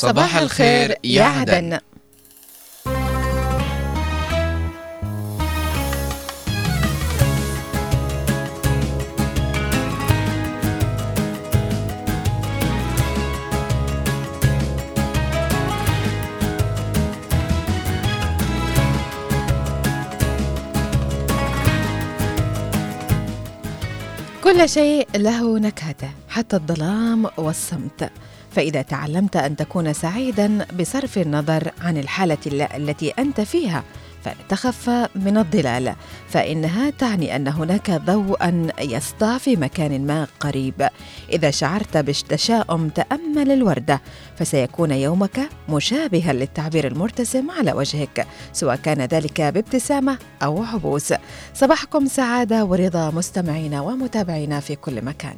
صباح الخير يا عدن كل شيء له نكهته حتى الظلام والصمت. فإذا تعلمت أن تكون سعيدا بصرف النظر عن الحالة التي أنت فيها فلا تخف من الظلال فإنها تعني أن هناك ضوءا يسطع في مكان ما قريب. إذا شعرت بالتشاؤم تأمل الوردة فسيكون يومك مشابها للتعبير المرتسم على وجهك سواء كان ذلك بابتسامة أو عبوس. صباحكم سعادة ورضا مستمعينا ومتابعينا في كل مكان.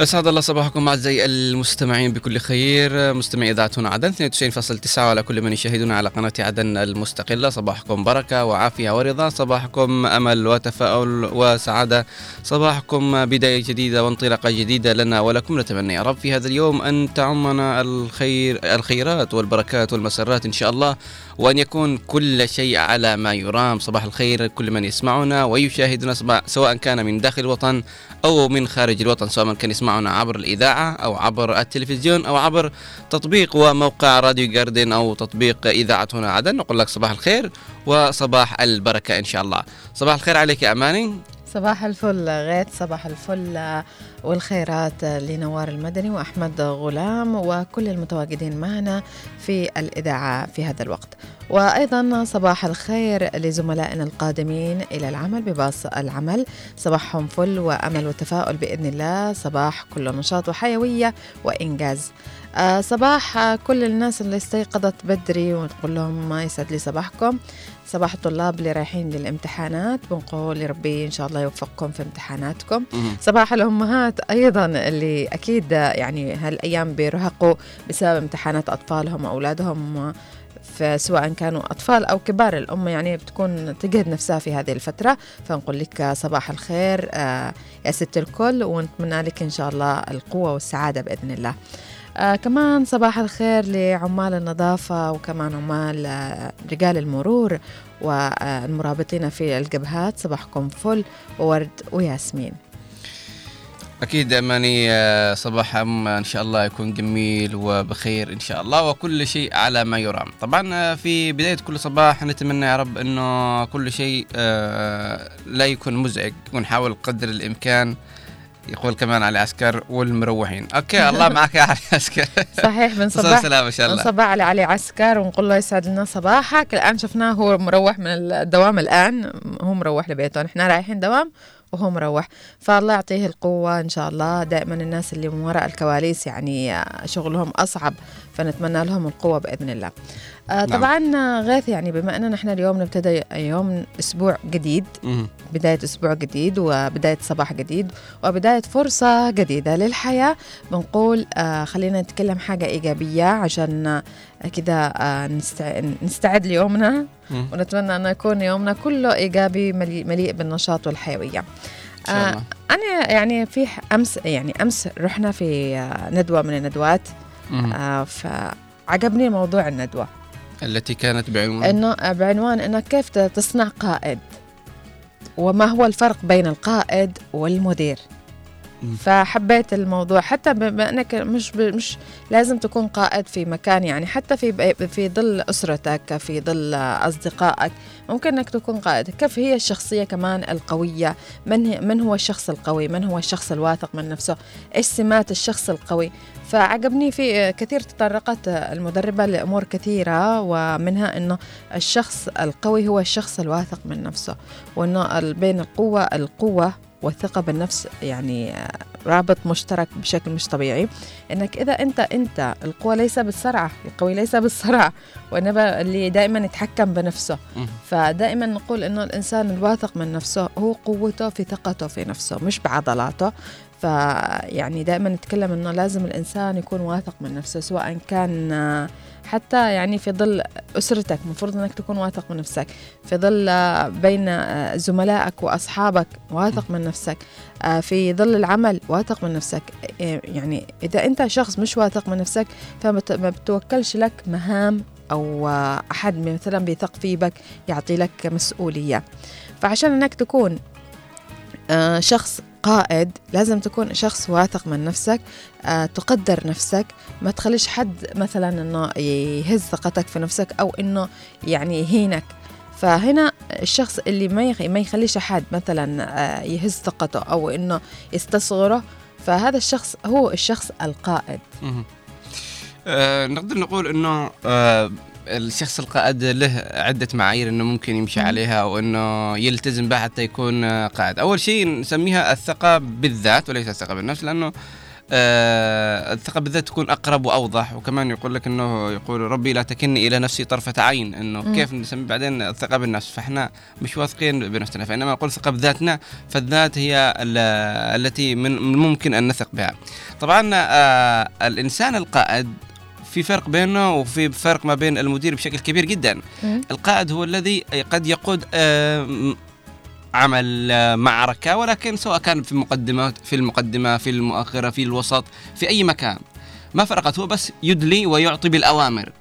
أسعد الله صباحكم أعزائي المستمعين بكل خير. مستمعي إذاعة هنا عدن 92.9 وعلى كل من يشاهدنا على قناة عدن المستقلة. صباحكم بركة وعافية ورضا. صباحكم أمل وتفاؤل وسعادة. صباحكم بداية جديدة وانطلاقة جديدة لنا ولكم نتمنى يا رب في هذا اليوم أن تعمنا الخير الخيرات والبركات والمسرات إن شاء الله وأن يكون كل شيء على ما يرام. صباح الخير كل من يسمعنا ويشاهدنا سواء كان من داخل الوطن أو من خارج الوطن سواء كان يسمع تسمعنا عبر الإذاعة أو عبر التلفزيون أو عبر تطبيق وموقع راديو جاردن أو تطبيق إذاعة هنا عدن. نقول لك صباح الخير وصباح البركة إن شاء الله. صباح الخير عليك يا أماني. صباح الفل غيث صباح الفل والخيرات لنوار المدني وأحمد غلام وكل المتواجدين معنا في الإذاعة في هذا الوقت. وأيضا صباح الخير لزملائنا القادمين إلى العمل بباص العمل. صباحهم فل وأمل وتفاؤل بإذن الله. صباح كله نشاط وحيوية وإنجاز. آه صباح كل الناس اللي استيقظت بدري ونقول لهم ما يسعد لي صباحكم. صباح الطلاب اللي رايحين للامتحانات. بنقول لربي إن شاء الله يوفقكم في امتحاناتكم. صباح الأمهات أيضا اللي أكيد يعني هالأيام بيرهقوا بسبب امتحانات أطفالهم وأولادهم سواء كانوا أطفال أو كبار الأم يعني بتكون تجهد نفسها في هذه الفترة. فنقول لك صباح الخير آه يا ست الكل ونتمنى لك إن شاء الله القوة والسعادة بإذن الله. آه كمان صباح الخير لعمال النظافة وكمان عمال آه رجال المرور والمرابطين في الجبهات صباحكم فل وورد وياسمين. أكيد أماني آه، صباح إن شاء الله يكون جميل وبخير إن شاء الله وكل شيء على ما يرام. طبعا آه، في بداية كل صباح نتمنى يا رب أنه كل شيء آه، لا يكون مزعج ونحاول قدر الإمكان يقول كمان علي عسكر والمروحين. أوكي الله معك يا علي عسكر صحيح بنصبح سلام إن شاء الله. بنصبح على علي عسكر ونقول له يسعد لنا صباحك. الآن شفناه هو مروح من الدوام الآن هو مروح لبيته. نحن رايحين دوام وهو مروح. فالله يعطيه القوة إن شاء الله. دائما الناس اللي من وراء الكواليس يعني شغلهم أصعب فنتمنى لهم القوة بإذن الله. آه نعم. طبعا غيث يعني بما أننا نحن اليوم نبتدي يوم أسبوع جديد بداية أسبوع جديد وبداية صباح جديد وبداية فرصة جديدة للحياة بنقول آه خلينا نتكلم حاجة إيجابية عشان كذا آه نستعد ليومنا ونتمنى أن يكون يومنا كله إيجابي مليء بالنشاط والحيوية. آه أنا يعني في أمس يعني أمس رحنا في آه ندوة من الندوات. آه فعجبني موضوع الندوة. التي كانت بعنوان؟ إنه بعنوان إنه كيف تصنع قائد؟ وما هو الفرق بين القائد والمدير؟ فحبيت الموضوع. حتى بما أنك مش مش لازم تكون قائد في مكان يعني حتى في في ظل أسرتك في ظل أصدقائك ممكن أنك تكون قائد. كيف هي الشخصية كمان القوية؟ من من هو الشخص القوي؟ من هو الشخص الواثق من نفسه؟ إيش سمات الشخص القوي؟ فعجبني في كثير تطرقت المدربة لأمور كثيرة ومنها أنه الشخص القوي هو الشخص الواثق من نفسه وأنه بين القوة القوة والثقة بالنفس يعني رابط مشترك بشكل مش طبيعي. إنك إذا أنت أنت القوة ليس بالسرعة القوي ليس بالسرعة وإنما اللي دائما يتحكم بنفسه. فدائما نقول إنه الإنسان الواثق من نفسه هو قوته في ثقته في نفسه مش بعضلاته. فيعني دائما نتكلم إنه لازم الإنسان يكون واثق من نفسه سواء كان حتى يعني في ظل أسرتك المفروض إنك تكون واثق من نفسك. في ظل آه، بين آه، زملائك وأصحابك واثق من نفسك. في ظل العمل واثق من نفسك. يعني إذا أنت شخص مش واثق من نفسك فما بتوكلش لك مهام أو أحد مثلا بيثق فيك يعطي لك مسؤولية. فعشان إنك تكون شخص قائد لازم تكون شخص واثق من نفسك آه، تقدر نفسك ما تخليش حد مثلا إنه يهز ثقتك في نفسك أو إنه يعني يهينك. فهنا الشخص اللي ما ما يخليش أحد مثلا آه، يهز ثقته أو إنه يستصغره فهذا الشخص هو الشخص القائد. آه نقدر نقول إنه آه الشخص القائد له عدة معايير إنه ممكن يمشي عليها أو انه يلتزم بها حتى يكون قائد. أول شيء نسميها الثقة بالذات وليس الثقة بالنفس لأنه آه الثقة بالذات تكون أقرب وأوضح. وكمان يقول لك أنه يقول ربي لا تكني إلى نفسي طرفة عين أنه م. كيف نسمي بعدين الثقة بالنفس؟ فإحنا مش واثقين بنفسنا. فإنما نقول ثقة بذاتنا فالذات هي التي من ممكن أن نثق بها. طبعا آه الإنسان القائد في فرق بينه وفي فرق ما بين المدير بشكل كبير جدا. القائد هو الذي قد يقود عمل معركة ولكن سواء كان في المقدمة في المقدمة في المؤخرة في الوسط في أي مكان. ما فرقت هو بس يدلي ويعطي بالأوامر.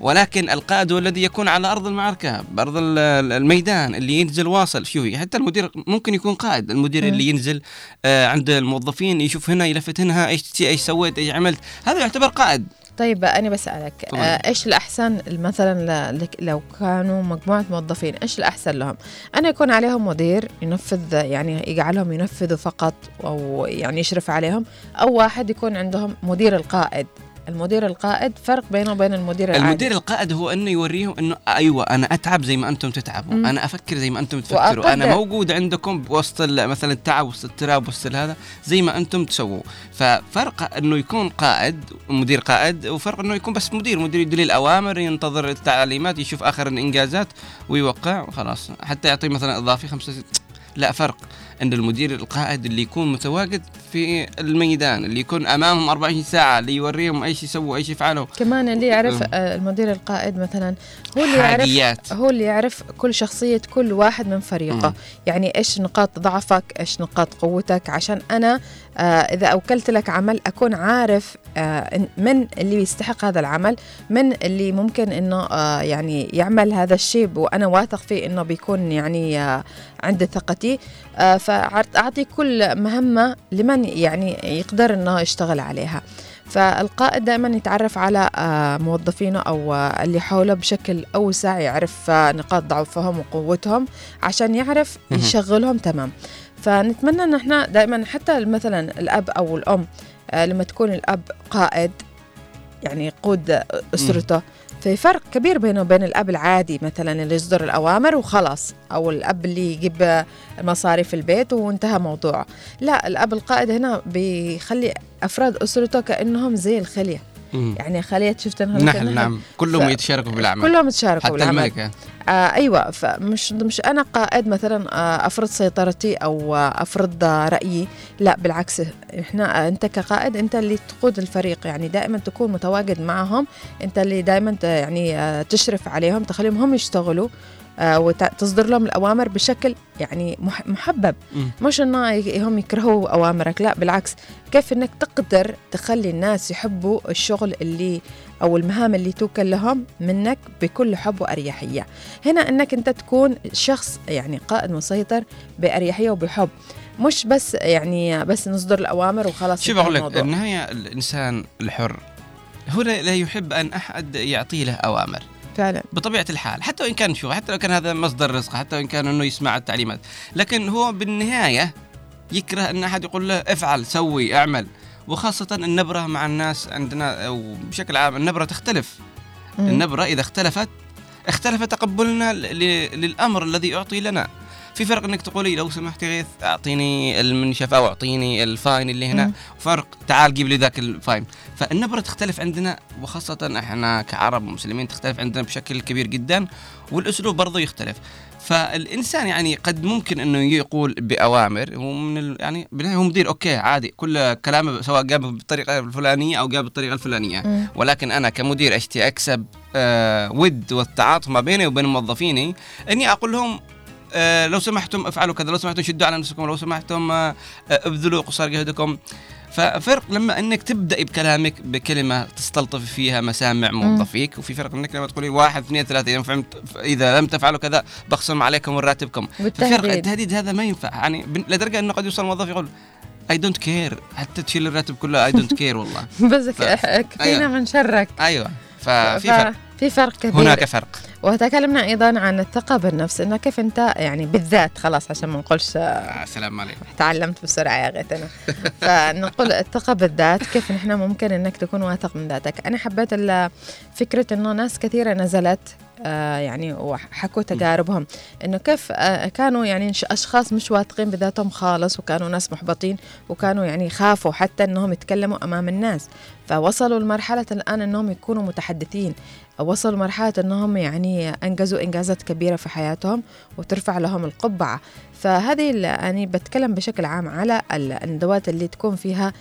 ولكن القائد هو الذي يكون على أرض المعركة بأرض الميدان اللي ينزل واصل. شوفي حتى المدير ممكن يكون قائد. المدير اللي ينزل آه، عند الموظفين يشوف هنا يلفت هنا إيش إيش سويت إيش عملت. هذا يعتبر قائد. طيب أنا بسألك آه إيش الأحسن مثلا لو كانوا مجموعة موظفين إيش الأحسن لهم؟ أنا يكون عليهم مدير ينفذ يعني يجعلهم ينفذوا فقط أو يعني يشرف عليهم أو واحد يكون عندهم مدير القائد. المدير القائد فرق بينه وبين المدير العادي. المدير القائد هو إنه يوريهم إنه أيوه أنا أتعب زي ما أنتم تتعبوا مم. أنا أفكر زي ما أنتم تفكروا. أنا موجود عندكم وسط مثلا التعب وسط التراب وسط هذا زي ما أنتم تسووا. ففرق إنه يكون قائد مدير قائد وفرق إنه يكون بس مدير. مدير يدلي الأوامر ينتظر التعليمات يشوف آخر الإنجازات ويوقع وخلاص. حتى يعطي مثلا إضافي خمسة لا فرق. ان المدير القائد اللي يكون متواجد في الميدان اللي يكون أمامهم 24 ساعة اللي يوريهم إيش يسووا إيش يفعلوا كمان اللي يعرف آه، المدير القائد مثلا هو اللي يعرف هو اللي يعرف كل شخصية كل واحد من فريقه. م. يعني إيش نقاط ضعفك إيش نقاط قوتك؟ عشان أنا آه إذا أوكلت لك عمل أكون عارف من اللي يستحق هذا العمل من اللي ممكن إنه آه يعني يعمل هذا الشيء وأنا واثق فيه إنه بيكون يعني آه عند ثقتي. آه فأعطي كل مهمة لمن يعني يقدر أنه يشتغل عليها. فالقائد دائما يتعرف على آه، موظفينه آه، اللي حوله بشكل أوسع يعرف آه، نقاط ضعفهم وقوتهم عشان يعرف يشغلهم تمام. فنتمنى إن إحنا دائما حتى مثلا الأب أو الأم لما تكون الأب قائد يعني يقود أسرته. في فرق كبير بينه وبين الأب العادي مثلا اللي يصدر الأوامر وخلاص أو الأب اللي يجيب مصاري البيت وانتهى موضوعه. لا الأب القائد هنا بيخلي أفراد أسرته كأنهم زي الخليه يعني خلية شفت نحن نعم. كلهم ف... يتشاركوا بالعمل كلهم يتشاركوا حتى بالعمل الملكة. آه أيوه. فمش مش أنا قائد مثلا آه أفرض سيطرتي أو آه أفرض رأيي. لا بالعكس. إحنا آه أنت كقائد أنت اللي تقود الفريق. يعني دائما تكون متواجد معهم. أنت اللي دائما يعني آه تشرف عليهم تخليهم هم يشتغلوا. وتصدر لهم الأوامر بشكل يعني محبب. م. مش إنه هم يكرهوا أوامرك لا بالعكس. كيف إنك تقدر تخلي الناس يحبوا الشغل اللي أو المهام اللي توكل لهم منك بكل حب وأريحية؟ هنا إنك أنت تكون شخص يعني قائد مسيطر بأريحية وبحب. مش بس يعني بس نصدر الأوامر وخلاص شوف أقول لك النهاية الإنسان الحر هو لا يحب أن أحد يعطي له أوامر. فعلا. بطبيعة الحال حتى وإن كان شو حتى لو كان هذا مصدر رزقه حتى وإن كان إنه يسمع التعليمات لكن هو بالنهاية يكره أن أحد يقول له افعل سوي اعمل. وخاصة النبرة مع الناس عندنا أو بشكل عام النبرة تختلف. مم. النبرة إذا اختلفت اختلف تقبلنا للأمر الذي يعطي لنا. في فرق إنك تقولي لو سمحت غيث أعطيني المنشف أو أعطيني الفاين اللي هنا. فرق تعال جيب لي ذاك الفاين. فالنبرة تختلف عندنا وخاصة إحنا كعرب مسلمين تختلف عندنا بشكل كبير جدا والأسلوب برضه يختلف. فالإنسان يعني قد ممكن إنه يقول بأوامر هو من ال يعني بالنهاية هو مدير okay عادي كل كلامه سواء قام بالطريقة الفلانية أو قام بالطريقة الفلانية. مم. ولكن أنا كمدير اشتي أكسب آه ود والتعاطف ما بيني وبين موظفيني إني أقول لهم آه لو سمحتم أفعلوا كذا لو سمحتم شدوا على نفسكم لو سمحتم آه آه، أبذلوا قصارى جهدكم. ففرق لما إنك تبداي بكلامك بكلمة تستلطفي فيها مسامع موظفيك وفي فرق إنك لما تقولي واحد اثنين ثلاثة إذا فهمت إذا لم تفعلوا كذا بخصم عليكم من راتبكم ففرق بالتهديد. التهديد هذا ما ينفع. يعني لدرجة إنه قد يوصل الموظف يقول I don't care حتى تشيل الراتب كله I don't care والله. بس ف- كفينا أيوة. من شرك. أيوه. ففي فرق. في فرق كبير. هناك فرق. وتكلمنا أيضا عن الثقة بالنفس إنه كيف أنت يعني بالذات خلاص عشان ما نقولش آه سلام عليكم. تعلمت بسرعة يا غيت أنا. فنقول الثقة بالذات كيف نحن ممكن إنك تكون واثق من ذاتك. أنا حبيت فكرة إنه ناس كثيرة نزلت آه يعني وحكوا تجاربهم إنه كيف آه كانوا يعني أشخاص مش واثقين بذاتهم خالص وكانوا ناس محبطين وكانوا يعني خافوا حتى إنهم يتكلموا أمام الناس. فوصلوا لمرحلة الآن إنهم يكونوا متحدثين. وصلوا لمرحله إنهم يعني أنجزوا إنجازات كبيرة في حياتهم وترفع لهم القبعة. فهذه يعني بتكلم بشكل عام على ال- الندوات اللي تكون فيها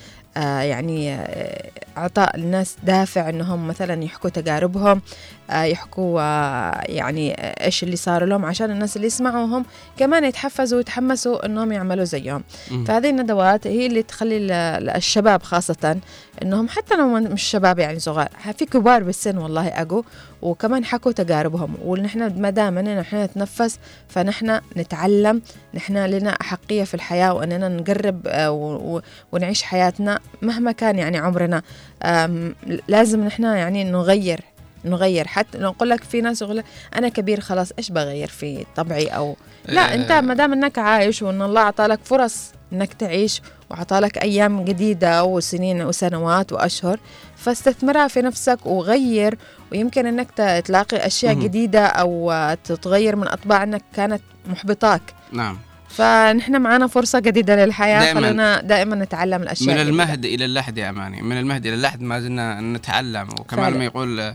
يعني آه اعطاء الناس دافع إنهم مثلا يحكوا تجاربهم آه يحكوا آه يعني آه، إيش اللي صار لهم عشان الناس اللي يسمعوهم كمان يتحفزوا ويتحمسوا إنهم يعملوا زيهم. فهذه الندوات هي اللي تخلي ال- ال- الشباب خاصة إنهم حتى لو مش شباب يعني صغار في كبار بالسن والله اجوا وكمان حكوا تجاربهم. ونحن ما دام أننا نحن نتنفس فنحن نتعلم نحن لنا أحقية في الحياة وأننا نقرب آه، ونعيش حياتنا مهما كان يعني عمرنا. لازم نحن يعني نغير نغير. حتى لو نقول لك في ناس يقول لك أنا كبير خلاص إيش بغير في طبعي؟ أو لا أنت آه، ما دام إنك عايش وإن الله أعطى لك فرص إنك تعيش وأعطى لك أيام جديدة وسنين وسنوات وأشهر فاستثمرها في نفسك وغير ويمكن إنك تلاقي أشياء مهم. جديدة أو تتغير من أطباع إنك كانت محبطاك نعم فنحن معنا فرصة جديدة للحياة دائماً. خلينا دائما نتعلم الأشياء من. المهد إلى اللحد يا أماني من المهد إلى اللحد ما زلنا نتعلم وكمان فعلا. لما يقول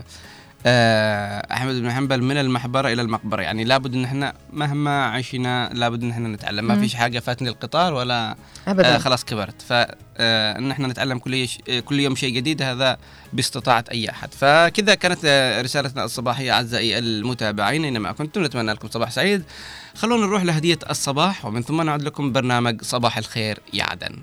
أحمد بن حنبل من المحبرة إلى المقبرة. يعني لابد إن إحنا مهما عشنا لابد إن إحنا نتعلم. ما. فيش حاجة فاتني القطار ولا ابدا. آه خلاص كبرت. فان إحنا نتعلم كل يش... آه، كل يوم شيء جديد هذا باستطاعة أي أحد. فكذا كانت آه، رسالتنا الصباحية أعزائي المتابعين. اينما كنتم نتمنى لكم صباح سعيد. خلونا نروح لهدية الصباح ومن ثم نعود لكم برنامج صباح الخير يا عدن.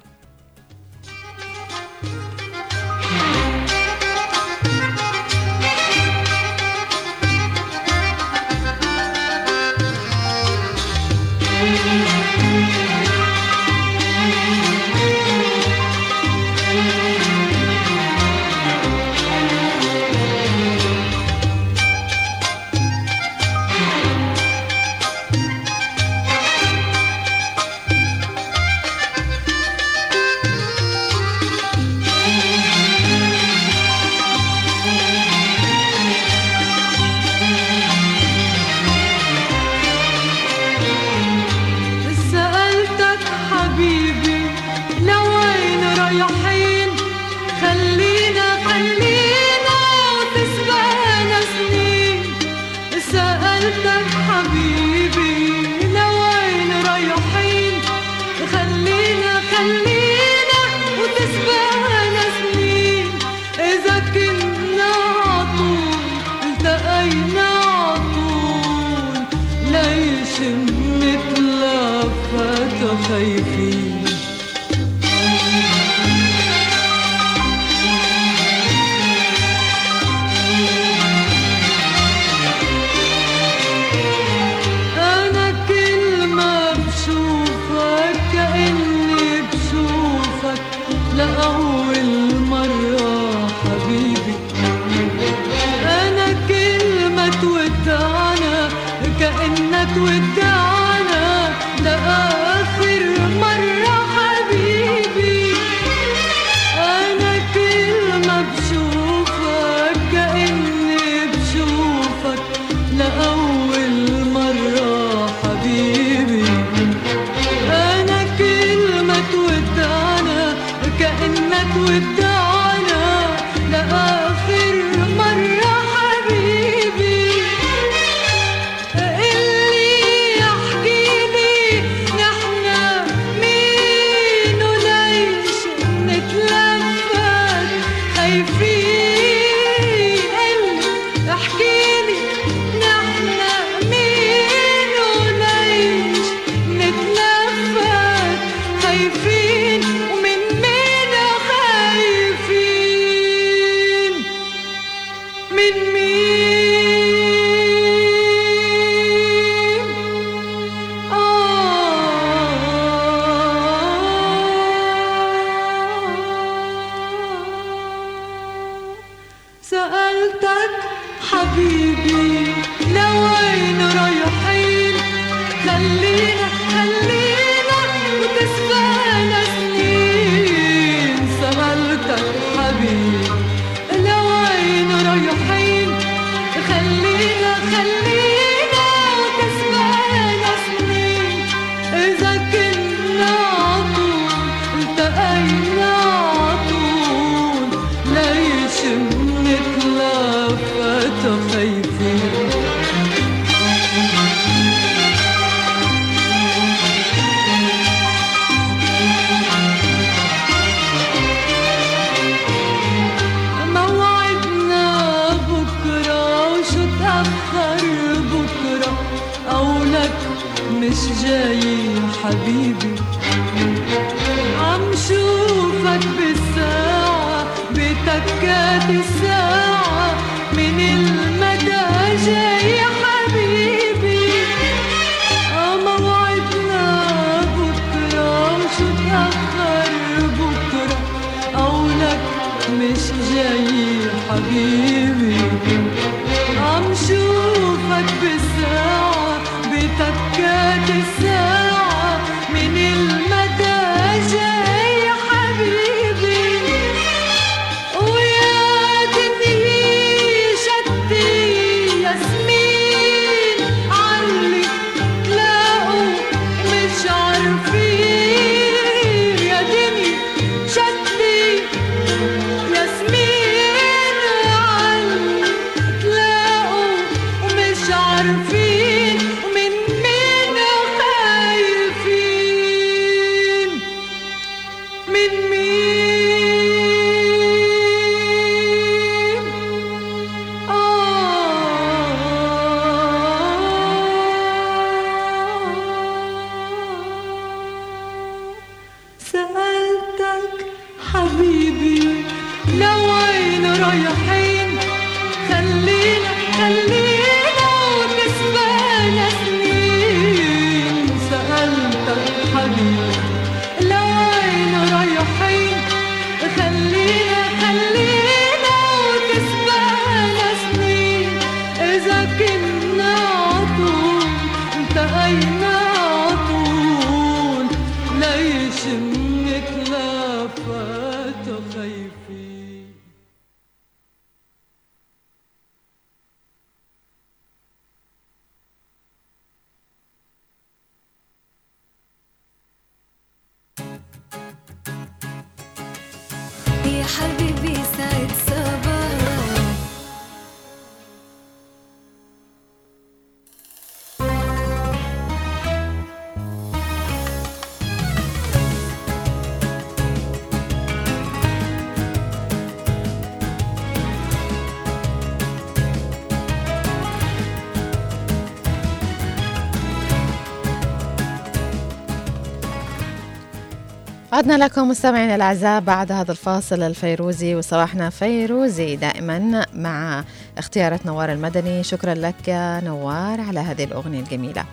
عدنا لكم مستمعينا الأعزاء بعد هذا الفاصل الفيروزي وصباحنا فيروزي دائما مع اختيارات نوار المدني. شكرا لك نوار على هذه الأغنية الجميلة.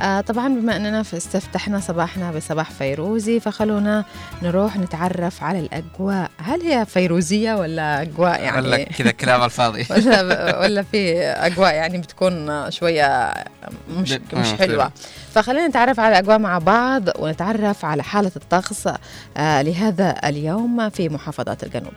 آه طبعا بما أننا في- استفتحنا صباحنا بصباح فيروزي فخلونا نروح نتعرف على الأجواء. هل هي فيروزية ولا أجواء يعني؟ ولا كذا كلام الفاضي. ولا ولا في أجواء يعني بتكون شوية مش مش آه، حلوة. فخلينا نتعرف على الاجواء مع بعض ونتعرف على حالة الطقس آه، لهذا اليوم في محافظات الجنوب.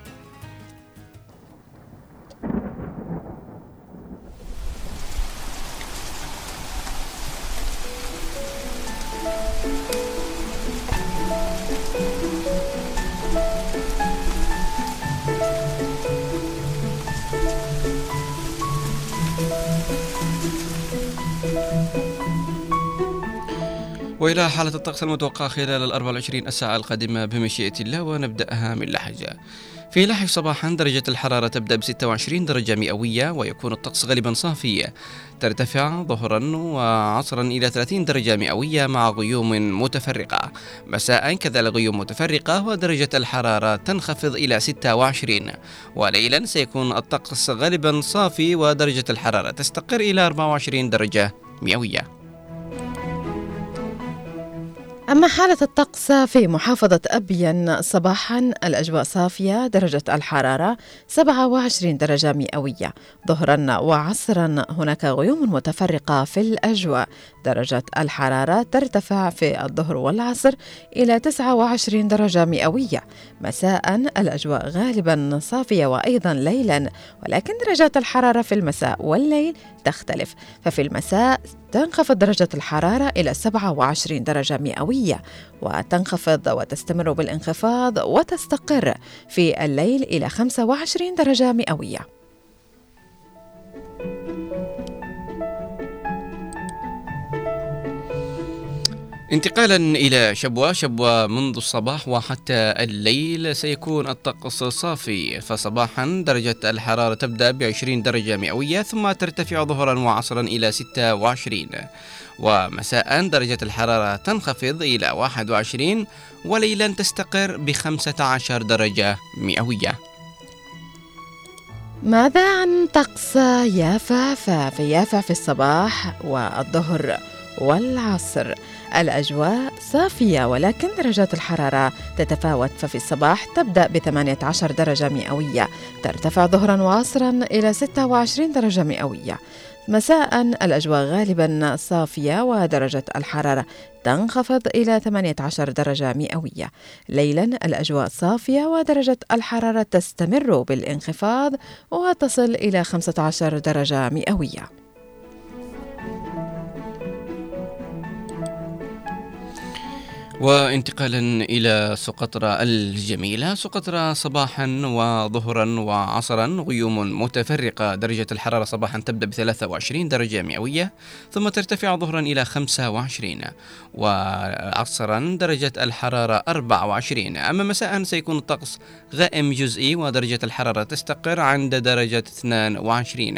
وإلى حالة الطقس المتوقعة خلال ال 24 الساعة القادمة بمشيئة الله ونبدأها من لحج. في لحج صباحا درجة الحرارة تبدأ ب 26 درجة مئوية ويكون الطقس غالبا صافي. ترتفع ظهرا وعصرا إلى 30 درجة مئوية مع غيوم متفرقة. مساء كذلك غيوم متفرقة ودرجة الحرارة تنخفض إلى 26 وليلا سيكون الطقس غالبا صافي ودرجة الحرارة تستقر إلى 24 درجة مئوية. أما حالة الطقس في محافظة أبين صباحا الأجواء صافية درجة الحرارة 27 درجة مئوية. ظهرا وعصرا هناك غيوم متفرقة في الأجواء. درجة الحرارة ترتفع في الظهر والعصر إلى 29 درجة مئوية. مساء الأجواء غالبا صافية وأيضا ليلا ولكن درجات الحرارة في المساء والليل تختلف. ففي المساء تنخفض درجة الحرارة إلى 27 درجة مئوية وتنخفض وتستمر بالانخفاض وتستقر في الليل إلى 25 درجة مئوية. انتقالا إلى شبوة. شبوة منذ الصباح وحتى الليل سيكون الطقس صافي فصباحا درجة الحرارة تبدأ ب 20 درجة مئوية ثم ترتفع ظهرا وعصرا إلى 26 ومساء درجة الحرارة تنخفض إلى 21 وليلا تستقر ب 15 درجة مئوية. ماذا عن طقس يافا؟ ففي يافا في الصباح والظهر والعصر. الأجواء صافية ولكن درجات الحرارة تتفاوت ففي الصباح تبدأ ب 18 درجة مئوية ترتفع ظهرا وعصرا إلى 26 درجة مئوية. مساء الأجواء غالبا صافية ودرجة الحرارة تنخفض إلى 18 درجة مئوية. ليلا الأجواء صافية ودرجة الحرارة تستمر بالانخفاض وتصل إلى 15 درجة مئوية. وانتقالا إلى سقطرى الجميلة. سقطرى صباحا وظهرا وعصرا غيوم متفرقة. درجة الحرارة صباحا تبدأ ب 23 درجة مئوية ثم ترتفع ظهرا إلى 25 وعصرا درجة الحرارة 24 أما مساء سيكون الطقس غائم جزئي ودرجة الحرارة تستقر عند درجة 22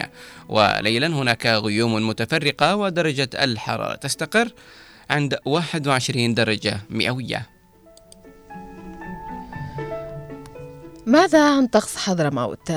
وليلا هناك غيوم متفرقة ودرجة الحرارة تستقر. عند 21 درجة مئوية. ماذا عن طقس حضرموت؟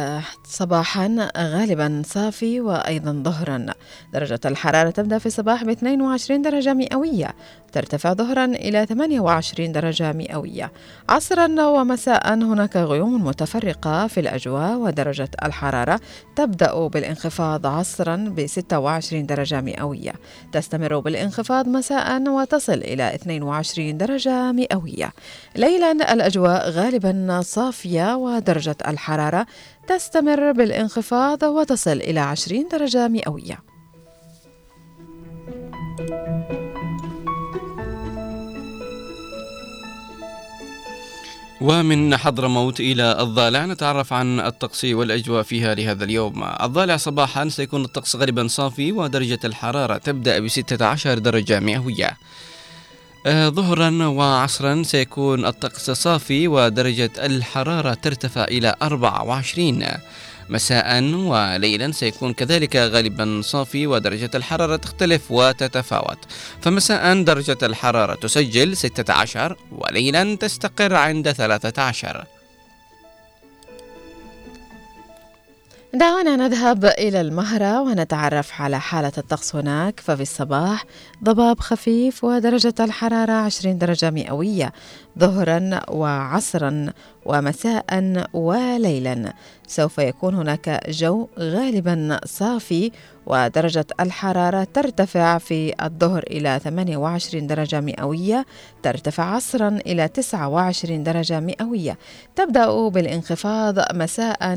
صباحا غالبا صافي وأيضا ظهرا. درجة الحرارة تبدأ في الصباح ب 22 درجة مئوية. ترتفع ظهرا إلى 28 درجة مئوية. عصرا ومساء هناك غيوم متفرقة في الأجواء ودرجة الحرارة تبدأ بالانخفاض عصرا ب 26 درجة مئوية. تستمر بالانخفاض مساء وتصل إلى 22 درجة مئوية. ليلا الأجواء غالبا صافية ودرجة الحرارة تستمر بالانخفاض وتصل إلى 20 درجة مئوية. ومن حضرموت إلى الضالع نتعرف عن الطقس والأجواء فيها لهذا اليوم. الضالع صباحا سيكون الطقس غالبا صافي ودرجة الحرارة تبدأ ب 16 درجة مئوية. آه، ظهرا وعصرا سيكون الطقس صافي ودرجة الحرارة ترتفع إلى 24 مساء وليلا. سيكون كذلك غالبا صافي ودرجة الحرارة تختلف وتتفاوت. فمساء درجة الحرارة تسجل 16 وليلا تستقر عند 13 دعونا نذهب إلى المهرة ونتعرف على حالة الطقس هناك. ففي الصباح ضباب خفيف ودرجة الحرارة 20 درجة مئوية ظهرا وعصرا ومساء وليلا. سوف يكون هناك جو غالبا صافي ودرجة الحرارة ترتفع في الظهر إلى 28 درجة مئوية ترتفع عصرا إلى 29 درجة مئوية. تبدأ بالانخفاض مساء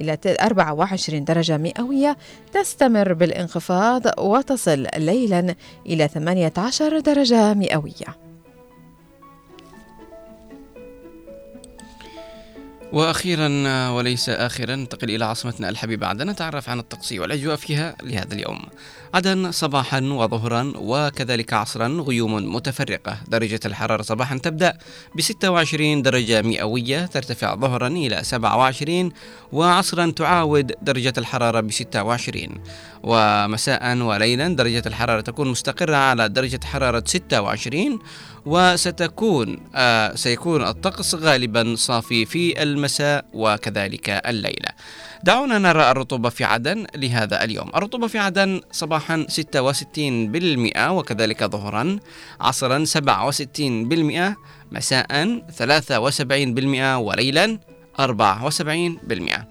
إلى 24 درجة مئوية. تستمر بالانخفاض وتصل ليلا إلى 18 درجة مئوية. وأخيرا وليس اخرا ننتقل إلى عاصمتنا الحبيبة. عدن نتعرف عن الطقس والأجواء فيها لهذا اليوم. عدن صباحا وظهرا وكذلك عصرا غيوم متفرقة، درجة الحرارة صباحا تبدأ ب 26 درجة مئوية ترتفع ظهرا إلى 27 وعصرا تعاود درجة الحرارة ب 26 ومساء وليلا درجة الحرارة تكون مستقرة على درجة حرارة 26 وستكون آه سيكون الطقس غالبا صافي في المساء وكذلك الليلة. دعونا نرى الرطوبة في عدن لهذا اليوم. الرطوبة في عدن صباحا 66% وكذلك ظهرا عصرا 67% مساء 73% وليلا 74% آه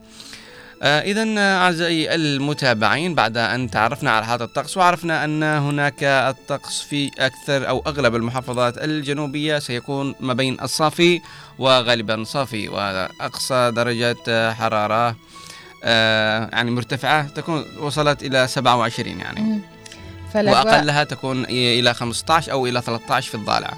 إذا أعزائي المتابعين بعد أن تعرفنا على حالة الطقس وعرفنا أن هناك الطقس في أكثر أو أغلب المحافظات الجنوبية سيكون ما بين الصافي وغالبا صافي وأقصى درجة حرارة آه يعني مرتفعة تكون وصلت إلى 27 يعني. وأقلها تكون إلى 15 أو إلى 13 في الضالع.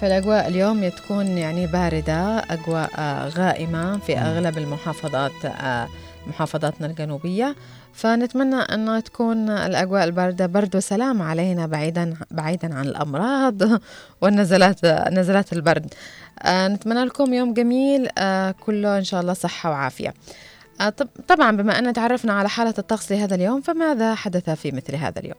فالأجواء اليوم تكون يعني باردة أجواء آه، غائمة في أغلب المحافظات آه، محافظاتنا الجنوبية. فنتمنى أن تكون الأجواء الباردة برد وسلام علينا بعيدا بعيدا عن الأمراض والنزلات نزلات البرد. آه، نتمنى لكم يوم جميل. آه، كله إن شاء الله صحة وعافية. آه، طب- طبعا بما أن تعرفنا على حالة الطقس لهذا اليوم فماذا حدث في مثل هذا اليوم؟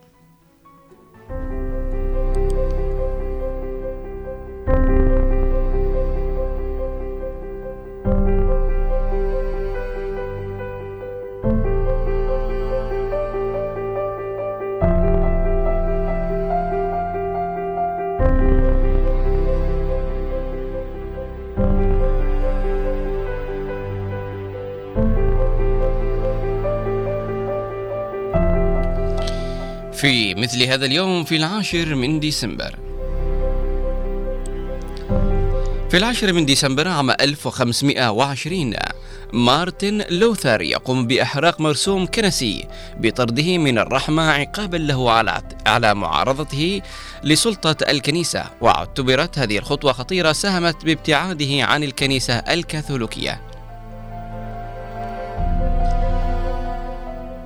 في مثل هذا اليوم في العاشر من ديسمبر. في العاشر من ديسمبر عام 1520 مارتن لوثر يقوم بإحراق مرسوم كنسي بطرده من الرحمة عقابا له على على معارضته لسلطة الكنيسة واعتبرت هذه الخطوة خطيرة ساهمت بابتعاده عن الكنيسة الكاثوليكية.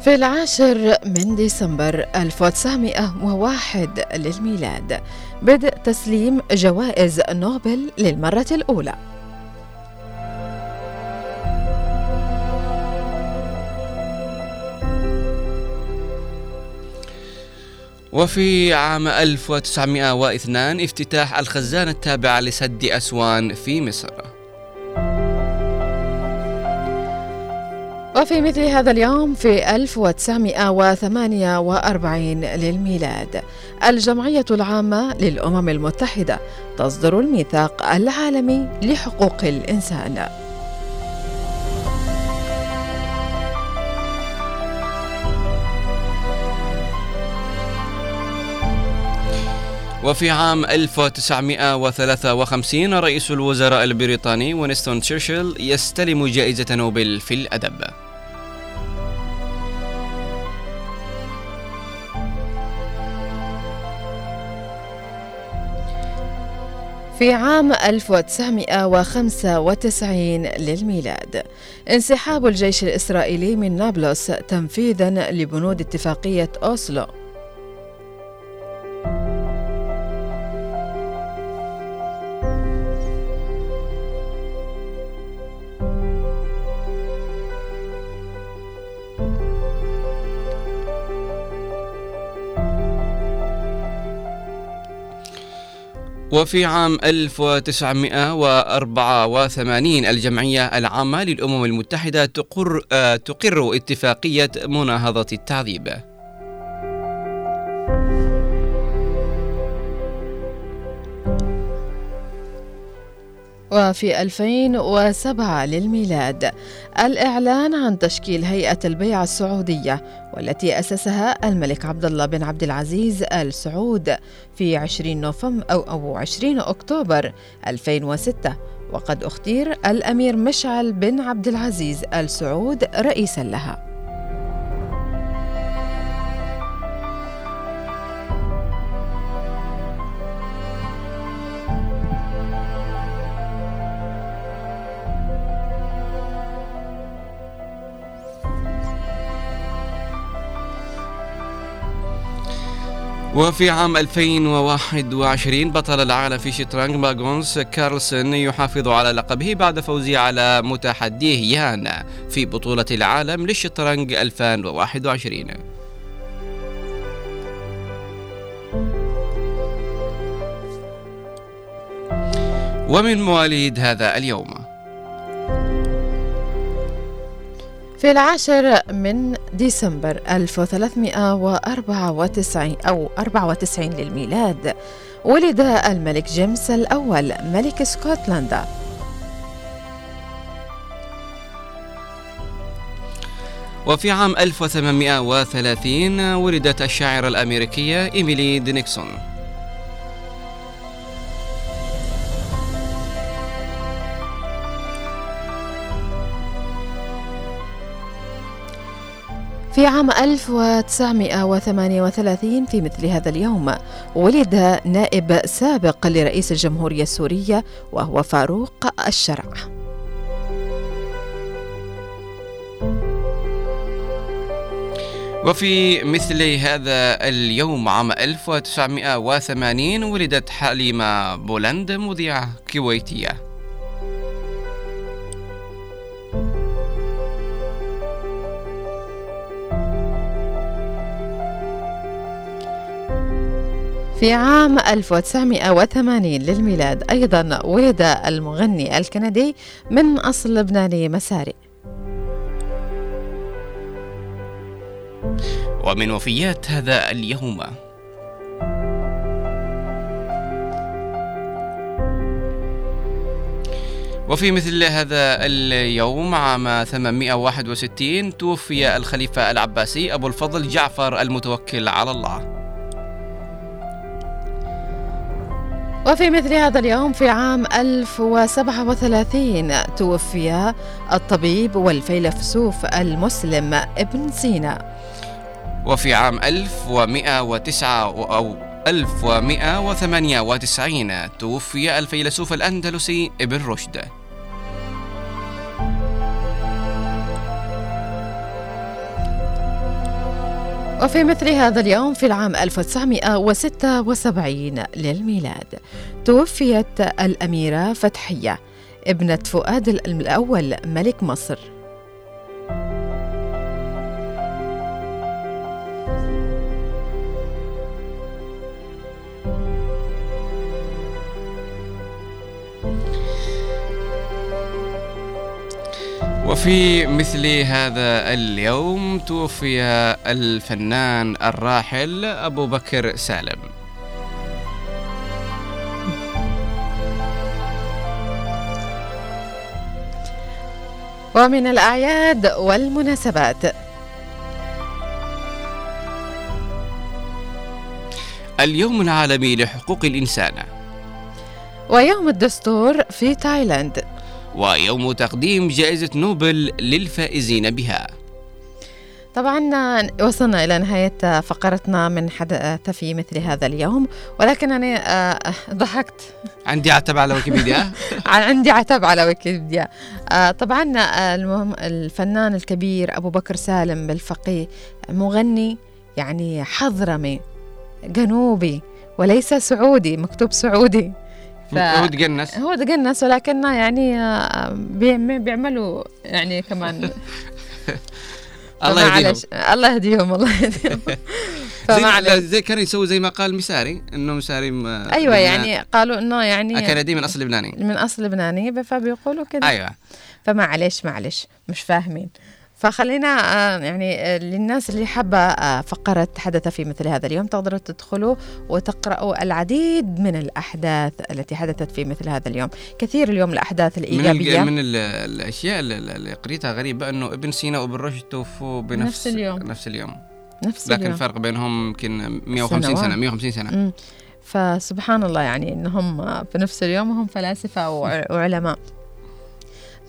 في العاشر من ديسمبر 1901 للميلاد بدء تسليم جوائز نوبل للمرة الأولى. وفي عام 1902 افتتاح الخزانة التابعة لسد أسوان في مصر. وفي مثل هذا اليوم في 1948 للميلاد الجمعية العامة للأمم المتحدة تصدر الميثاق العالمي لحقوق الإنسان. وفي عام 1953 رئيس الوزراء البريطاني وينستون تشرشل يستلم جائزة نوبل في الأدب. في عام 1995 للميلاد انسحاب الجيش الإسرائيلي من نابلس تنفيذا لبنود اتفاقية أوسلو. وفي عام 1984 الجمعية العامة للأمم المتحدة تقر, آه، تقر اتفاقية مناهضة التعذيب. وفي 2007 للميلاد. الإعلان عن تشكيل هيئة البيع السعودية والتي أسسها الملك عبد الله بن عبد العزيز آل سعود في 20 نوفمبر أو أو 20 أكتوبر 2006 وقد أختير الأمير مشعل بن عبد العزيز آل سعود رئيسا لها. وفي عام 2021 بطل العالم في شطرنج ماغونس كارلسن يحافظ على لقبه بعد فوزه على متحديه يان في بطولة العالم للشطرنج 2021 ومن مواليد هذا اليوم. في العاشر من ديسمبر 1394 أو 94 للميلاد ولد الملك جيمس الأول ملك اسكتلندا وفي عام 1830 ولدت الشاعرة الأمريكية إيميلي دينيكسون. في عام 1938 في مثل هذا اليوم ولد نائب سابق لرئيس الجمهورية السورية وهو فاروق الشرع. وفي مثل هذا اليوم عام 1980 ولدت حليمة بولند مذيعة كويتية. في عام 1980 للميلاد أيضا ولد المغني الكندي من أصل لبناني مساري. ومن وفيات هذا اليوم. وفي مثل هذا اليوم عام 861 توفي الخليفة العباسي أبو الفضل جعفر المتوكل على الله. وفي مثل هذا اليوم في عام 1037 توفي الطبيب والفيلسوف المسلم ابن سينا. وفي عام 1109 أو 1198 توفي الفيلسوف الأندلسي ابن رشد. وفي مثل هذا اليوم في العام 1976 للميلاد توفيت الأميرة فتحية ابنة فؤاد الأول ملك مصر. وفي مثل هذا اليوم توفي الفنان الراحل أبو بكر سالم. ومن الأعياد والمناسبات. اليوم العالمي لحقوق الإنسان. ويوم الدستور في تايلاند. ويوم تقديم جائزة نوبل للفائزين بها. طبعا وصلنا إلى نهاية فقرتنا من حدث في مثل هذا اليوم ولكنني آه، ضحكت. عندي عتب على ويكيبيديا. عندي عتب على ويكيبيديا. آه، طبعا آه، المهم الفنان الكبير أبو بكر سالم بالفقيه مغني يعني حضرمي جنوبي وليس سعودي مكتوب سعودي. ف- هو تقنس هو تقنس ولكنه يعني آه، بيعم- بيعملوا يعني كمان. الله يهديهم. الله يهديهم الله يهديهم. زي, زي كان يسوي زي ما قال مساري إنه مساري م- أيوه يعني قالوا إنه يعني كندي من أصل لبناني. من أصل لبناني فبيقولوا كده. أيوه. فمعلش معلش مش فاهمين. فخلينا آه، يعني آه، للناس اللي حابة آه، فقرة حدث في مثل هذا اليوم تقدروا تدخلوا وتقرأوا العديد من الأحداث التي حدثت في مثل هذا اليوم. كثير اليوم الأحداث من الإيجابية. ال من ال الأشياء اللي- قريتها غريبة إنه ابن سينا وابن رشد توفوا بنفس نفس اليوم. نفس اليوم. نفس لكن اليوم. الفرق بينهم يمكن 150 سنوات. سنة 150 سنة. مم. فسبحان الله يعني إنهم في نفس اليوم وهم فلاسفة وع- وعلماء.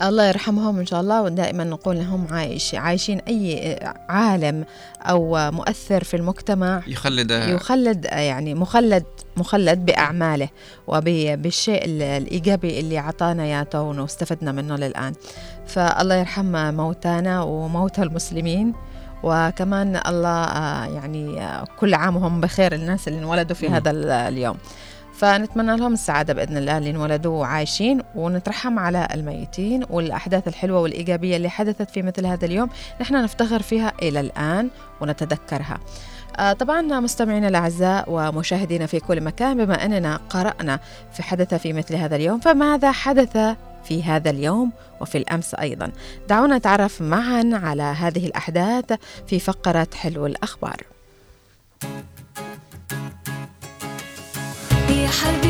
الله يرحمهم إن شاء الله ودائما نقول لهم عايش عايشين أي عالم أو مؤثر في المجتمع يخلد يخلد يعني مخلد مخلد بأعماله وبالشيء ال- الإيجابي اللي أعطانا اياه واستفدنا منه للآن فالله يرحم موتانا وموتى المسلمين وكمان الله آه، يعني آه، كل عام وهم بخير الناس اللي انولدوا في. هذا ال- اليوم فنتمنى لهم السعادة بإذن الله اللي انولدوا عايشين ونترحم على الميتين والأحداث الحلوة والإيجابية اللي حدثت في مثل هذا اليوم نحن نفتخر فيها إلى الآن ونتذكرها. آه، طبعا مستمعينا الأعزاء ومشاهدينا في كل مكان بما أننا قرأنا في حدث في مثل هذا اليوم فماذا حدث في هذا اليوم وفي الأمس أيضا؟ دعونا نتعرف معا على هذه الأحداث في فقرة حلو الأخبار. يا حبيبي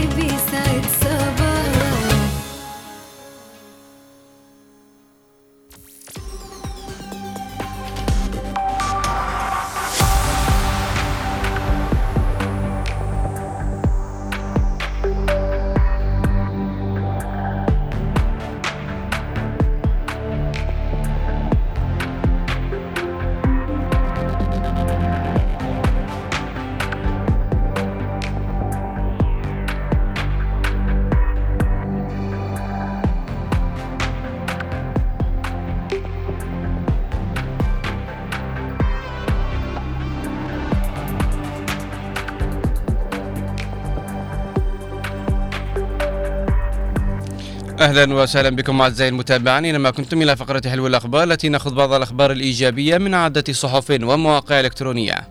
أهلا وسهلا بكم أعزائي المتابعين اينما كنتم إلى فقرة حلو الأخبار التي نأخذ بعض الأخبار الإيجابية من عدة صحف ومواقع إلكترونية.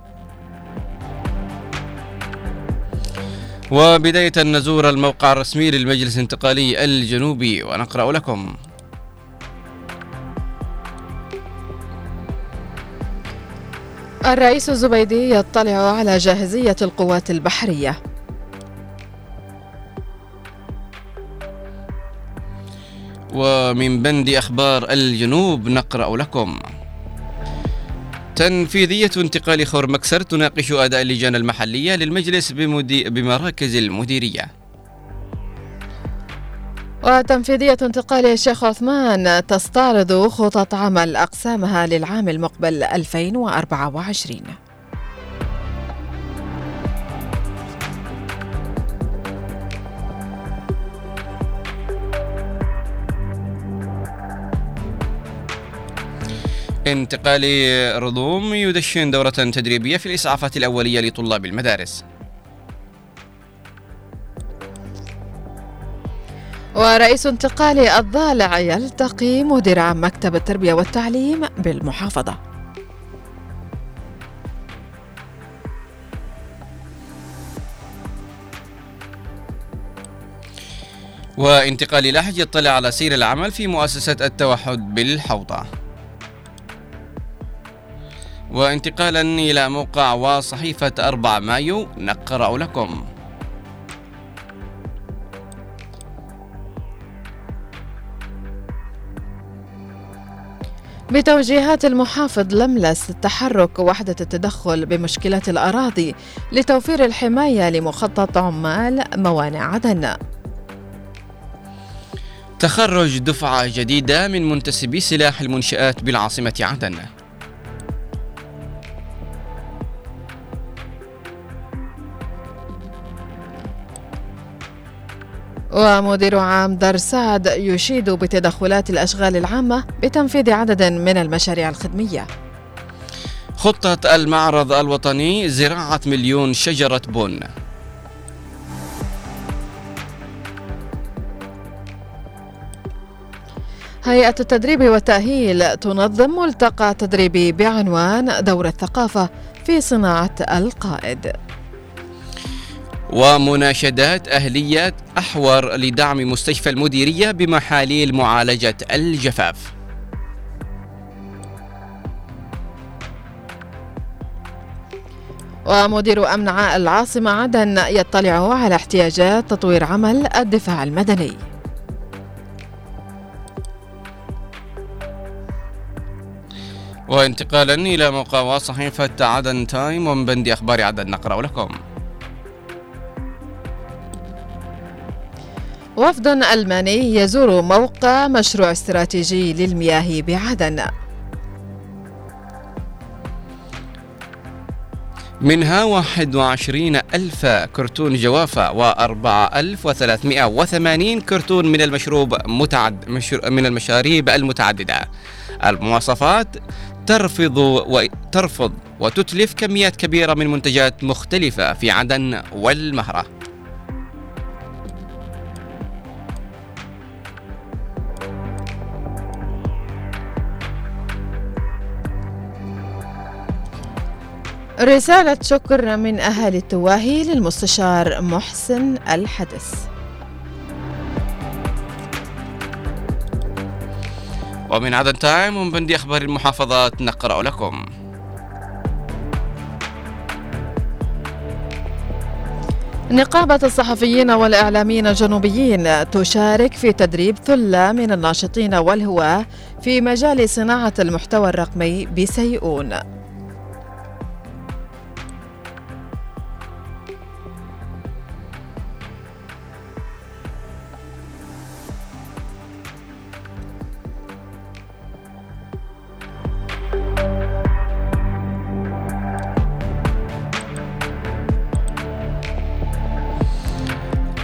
وبداية نزور الموقع الرسمي للمجلس الانتقالي الجنوبي ونقرأ لكم. الرئيس الزبيدي يطلع على جاهزية القوات البحرية ومن بند أخبار الجنوب نقرأ لكم. تنفيذية انتقال خور مكسر تناقش أداء اللجان المحلية للمجلس بمراكز المديرية. وتنفيذية انتقال الشيخ عثمان تستعرض خطط عمل أقسامها للعام المقبل 2024 انتقال رضوم يدشن دورة تدريبية في الإسعافات الأولية لطلاب المدارس. ورئيس انتقال الضالع يلتقي مدير عام مكتب التربية والتعليم بالمحافظة. وانتقال لحج يطلع على سير العمل في مؤسسة التوحد بالحوطة وانتقالا إلى موقع وصحيفة 4 مايو نقرأ لكم. بتوجيهات المحافظ لملس تحرك وحدة التدخل بمشكلات الأراضي لتوفير الحماية لمخطط عمال موانع عدن. تخرج دفعة جديدة من منتسبي سلاح المنشآت بالعاصمة عدن. ومدير عام دار سعد يشيد بتدخلات الأشغال العامة بتنفيذ عدد من المشاريع الخدمية. خطة المعرض الوطني زراعة مليون شجرة بن. هيئة التدريب والتأهيل تنظم ملتقى تدريبي بعنوان دور الثقافة في صناعة القائد. ومناشدات أهلية أحور لدعم مستشفى المديرية بمحاليل معالجة الجفاف. ومدير أمن العاصمة عدن يطلع على احتياجات تطوير عمل الدفاع المدني. وانتقالا إلى موقع صحيفة عدن تايم ومن بند أخبار عدن نقرأ لكم. وفد ألماني يزور موقع مشروع استراتيجي للمياه بعدن. منها 21 ألف كرتون جوافة و4380 كرتون من المشروب متعد مشر من المشاريب المتعددة. المواصفات ترفض وترفض وتتلف كميات كبيرة من منتجات مختلفة في عدن والمهرة. رسالة شكر من أهالي التواهي للمستشار محسن الحدث. ومن عدن تايم ومن بندي أخبار المحافظات نقرأ لكم. نقابة الصحفيين والإعلاميين الجنوبيين تشارك في تدريب ثلة من الناشطين والهواة في مجال صناعة المحتوى الرقمي بسيئون.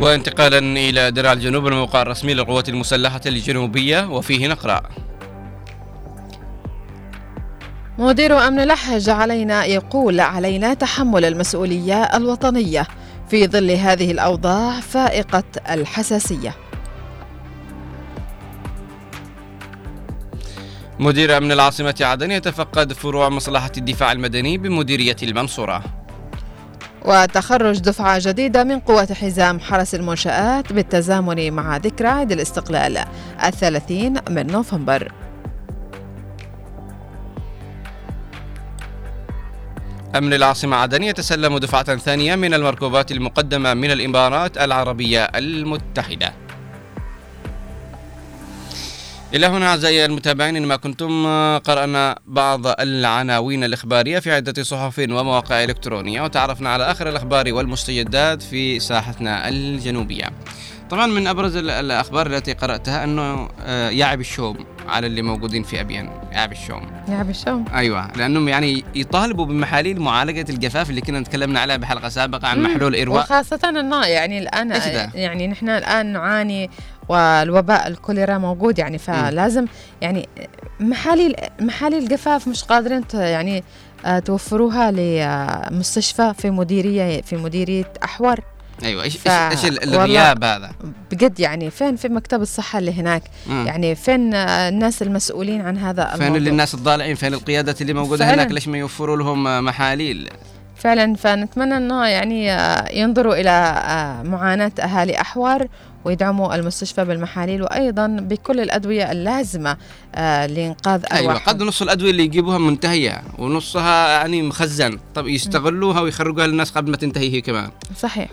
وانتقالا إلى درع الجنوب الموقع الرسمي للقوات المسلحة الجنوبية وفيه نقرأ. مدير أمن لحج علينا يقول علينا تحمل المسؤولية الوطنية في ظل هذه الأوضاع فائقة الحساسية. مدير أمن العاصمة عدن يتفقد فروع مصلحة الدفاع المدني بمديرية المنصورة. وتخرج دفعة جديدة من قوة حزام حرس المنشآت بالتزامن مع ذكرى عيد الاستقلال الثلاثين من نوفمبر. أمن العاصمة عدن يتسلم دفعة ثانية من المركوبات المقدمة من الإمارات العربية المتحدة. إلى هنا أعزائي المتابعين إنما كنتم قرأنا بعض العناوين الإخبارية في عدة صحف ومواقع إلكترونية وتعرفنا على آخر الأخبار والمستجدات في ساحتنا الجنوبية. طبعا من أبرز ال- الأخبار التي قرأتها أنه آه، يعب الشوم على اللي موجودين في أبين يعب الشوم. يا بالشوم أيوه لأنهم يعني يطالبوا بمحاليل معالجة الجفاف اللي كنا تكلمنا عليها بحلقة سابقة عن محلول ارواء وخاصة انه يعني ده؟ يعني نحن الآن نعاني والوباء الكوليرا موجود يعني فلازم يعني محاليل محاليل جفاف مش قادرين يعني آه، توفروها لمستشفى في مديرية في مديرية أحور أيوه إيش ف- إيش الغياب هذا؟ بجد يعني فين في مكتب الصحة اللي هناك؟ مم. يعني فين آه، الناس المسؤولين عن هذا فين الموضوع؟ اللي الناس الضالعين؟ فين القيادات اللي موجودة فعلاً. هناك ليش ما يوفروا لهم محاليل؟ فعلا فنتمنى إنه يعني آه، ينظروا إلى معاناة أهالي أحوار ويدعموا المستشفى بالمحاليل وأيضا بكل الأدوية اللازمة آه، لإنقاذ أيوه أرواحهم. قد نص الأدوية اللي يجيبوها منتهية ونصها يعني مخزن. طب يستغلوها ويخرجوها للناس قبل ما تنتهي هي كمان. صحيح.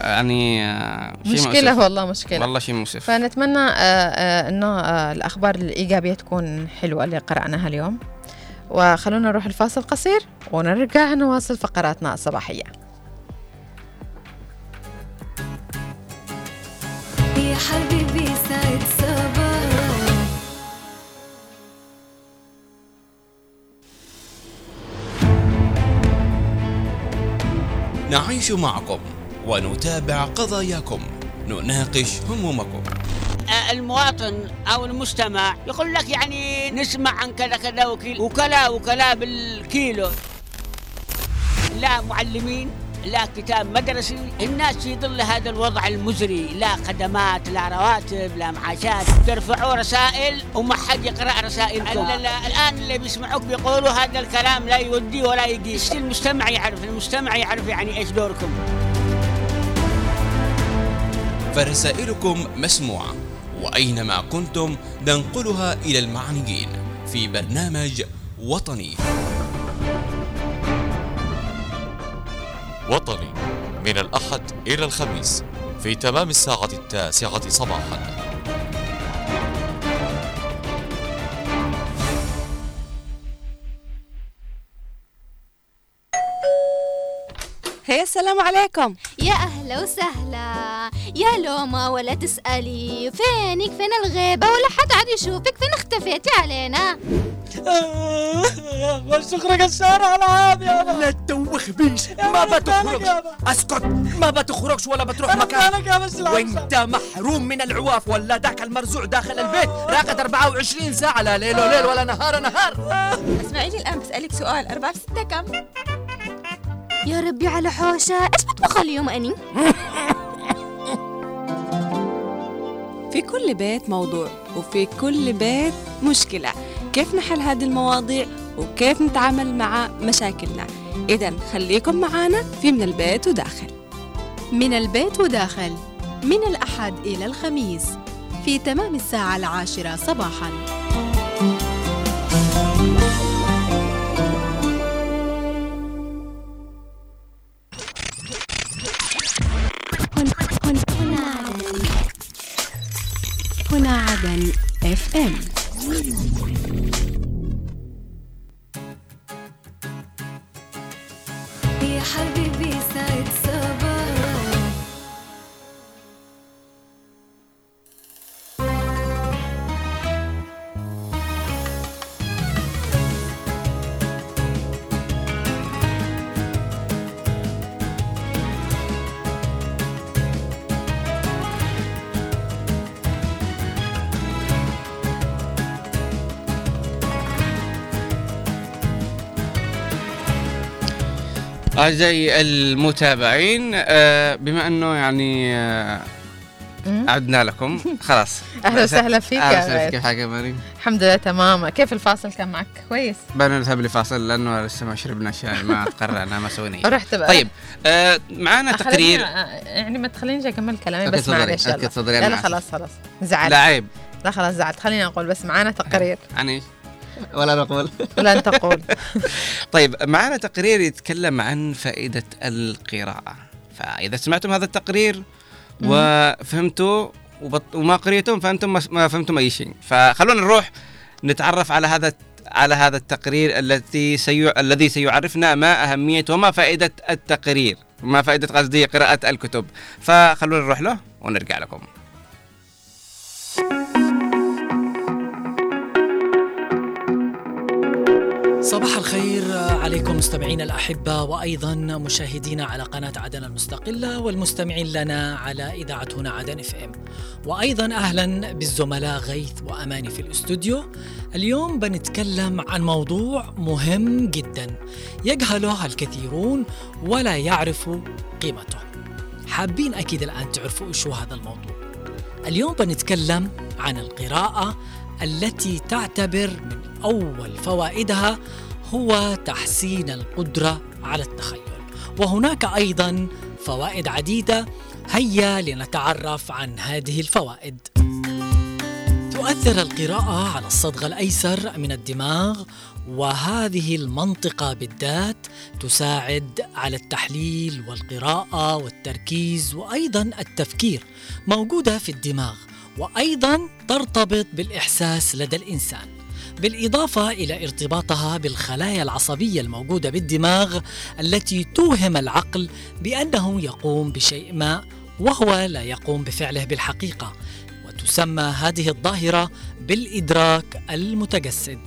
يعني آه، شيء مشكلة مؤسف. والله مشكلة. والله شيء مؤسف. فنتمنى آه، إنه الأخبار الإيجابية تكون حلوة اللي قرأناها اليوم. وخلونا نروح الفاصل قصير ونرجع نواصل فقراتنا الصباحية. نعيش معكم ونتابع قضاياكم. نناقش همومكم. المواطن أو المستمع يقول لك يعني نسمع عن كذا كذا وكلا وكلا بالكيلو. لا معلمين لا كتاب مدرسي الناس في ظل هذا الوضع المزري. لا خدمات لا رواتب لا معاشات. ترفعوا رسائل وما حد يقرأ رسائلكم. ال- ال- الآن اللي بيسمعوك بيقولوا هذا الكلام لا يودي ولا يقيس. المستمع يعرف؟ المستمع يعرف يعني إيش دوركم. فرسائلكم مسموعة وأينما كنتم ننقلها إلى المعنيين في برنامج وطني. وطني من الأحد إلى الخميس في تمام الساعة التاسعة صباحا. هي السلام عليكم. يا أهلا وسهلا. يا لوما ولا تسألي. فينك؟ فين الغيبة؟ ولا حد عاد يشوفك. فين اختفيتي علينا؟ والسخرة قسارة العاب يا لا تدوخ بيش. ما بتخرجش. أسكت. ما بتخرجش ولا بتروح مكان. وانت محروم من العواف ولا ذاك المرزوع داخل البيت؟ راقد 24 ساعة لا ليل وليل ولا نهار نهار. اسمعي لي الآن بسألك سؤال. أربعة في ستة كم؟ يا ربي على حوشة. إيش بطبخ اليوم أني؟ في كل بيت موضوع وفي كل بيت مشكلة. كيف نحل هذه المواضيع وكيف نتعامل مع مشاكلنا؟ إذا خليكم معنا في من البيت وداخل. من البيت وداخل. من الأحد إلى الخميس. في تمام الساعة العاشرة صباحاً. أعزائي المتابعين آه، بما أنه يعني آه،. عدنا لكم خلاص أهلا وسهلا فيك أهلا وسهلا كيف حالك يا مريم؟ الحمد لله تمام كيف الفاصل كان معك كويس بدنا نذهب لفاصل لأنه لسه ما شربنا شاي ما تقررنا ما سوينا. رحت بقى طيب آه معنا خليني- تقرير يعني ما تخلينيش أكمل كلامي بس. معلش لا لا. خلاص خلاص زعلت لا عيب لا خلاص زعلت خليني أقول بس معانا تقرير عن إيش؟ ولا نقول. ولا انت قول طيب معنا تقرير يتكلم عن فائدة القراءة. فإذا سمعتم هذا التقرير وفهمتوا وبط... وما قريتم فأنتم ما- ما فهمتم أي شيء. فخلونا نروح نتعرف على هذا على هذا التقرير التي سي... الذي سيعرفنا ما أهمية وما فائدة التقرير ما فائدة قصدي قراءة الكتب. فخلونا نروح له ونرجع لكم. صباح الخير عليكم مستمعينا الأحبة وأيضا مشاهدينا على قناة عدن المستقلة والمستمعين لنا على إذاعة هنا عدن إف إم. وأيضا أهلا بالزملاء غيث وأماني في الاستوديو. اليوم بنتكلم عن موضوع مهم جدا يجهله الكثيرون ولا يعرفوا قيمته. حابين أكيد الآن تعرفوا إيش هذا الموضوع. اليوم بنتكلم عن القراءة التي تعتبر من أول فوائدها هو تحسين القدرة على التخيل. وهناك أيضا فوائد عديدة. هيا لنتعرف عن هذه الفوائد. تؤثر القراءة على الصدغ الأيسر من الدماغ وهذه المنطقة بالذات تساعد على التحليل والقراءة والتركيز وأيضا التفكير موجودة في الدماغ وأيضا ترتبط بالإحساس لدى الإنسان. بالإضافة إلى ارتباطها بالخلايا العصبية الموجودة بالدماغ التي توهم العقل بأنه يقوم بشيء ما وهو لا يقوم بفعله بالحقيقة وتسمى هذه الظاهرة بالإدراك المتجسد.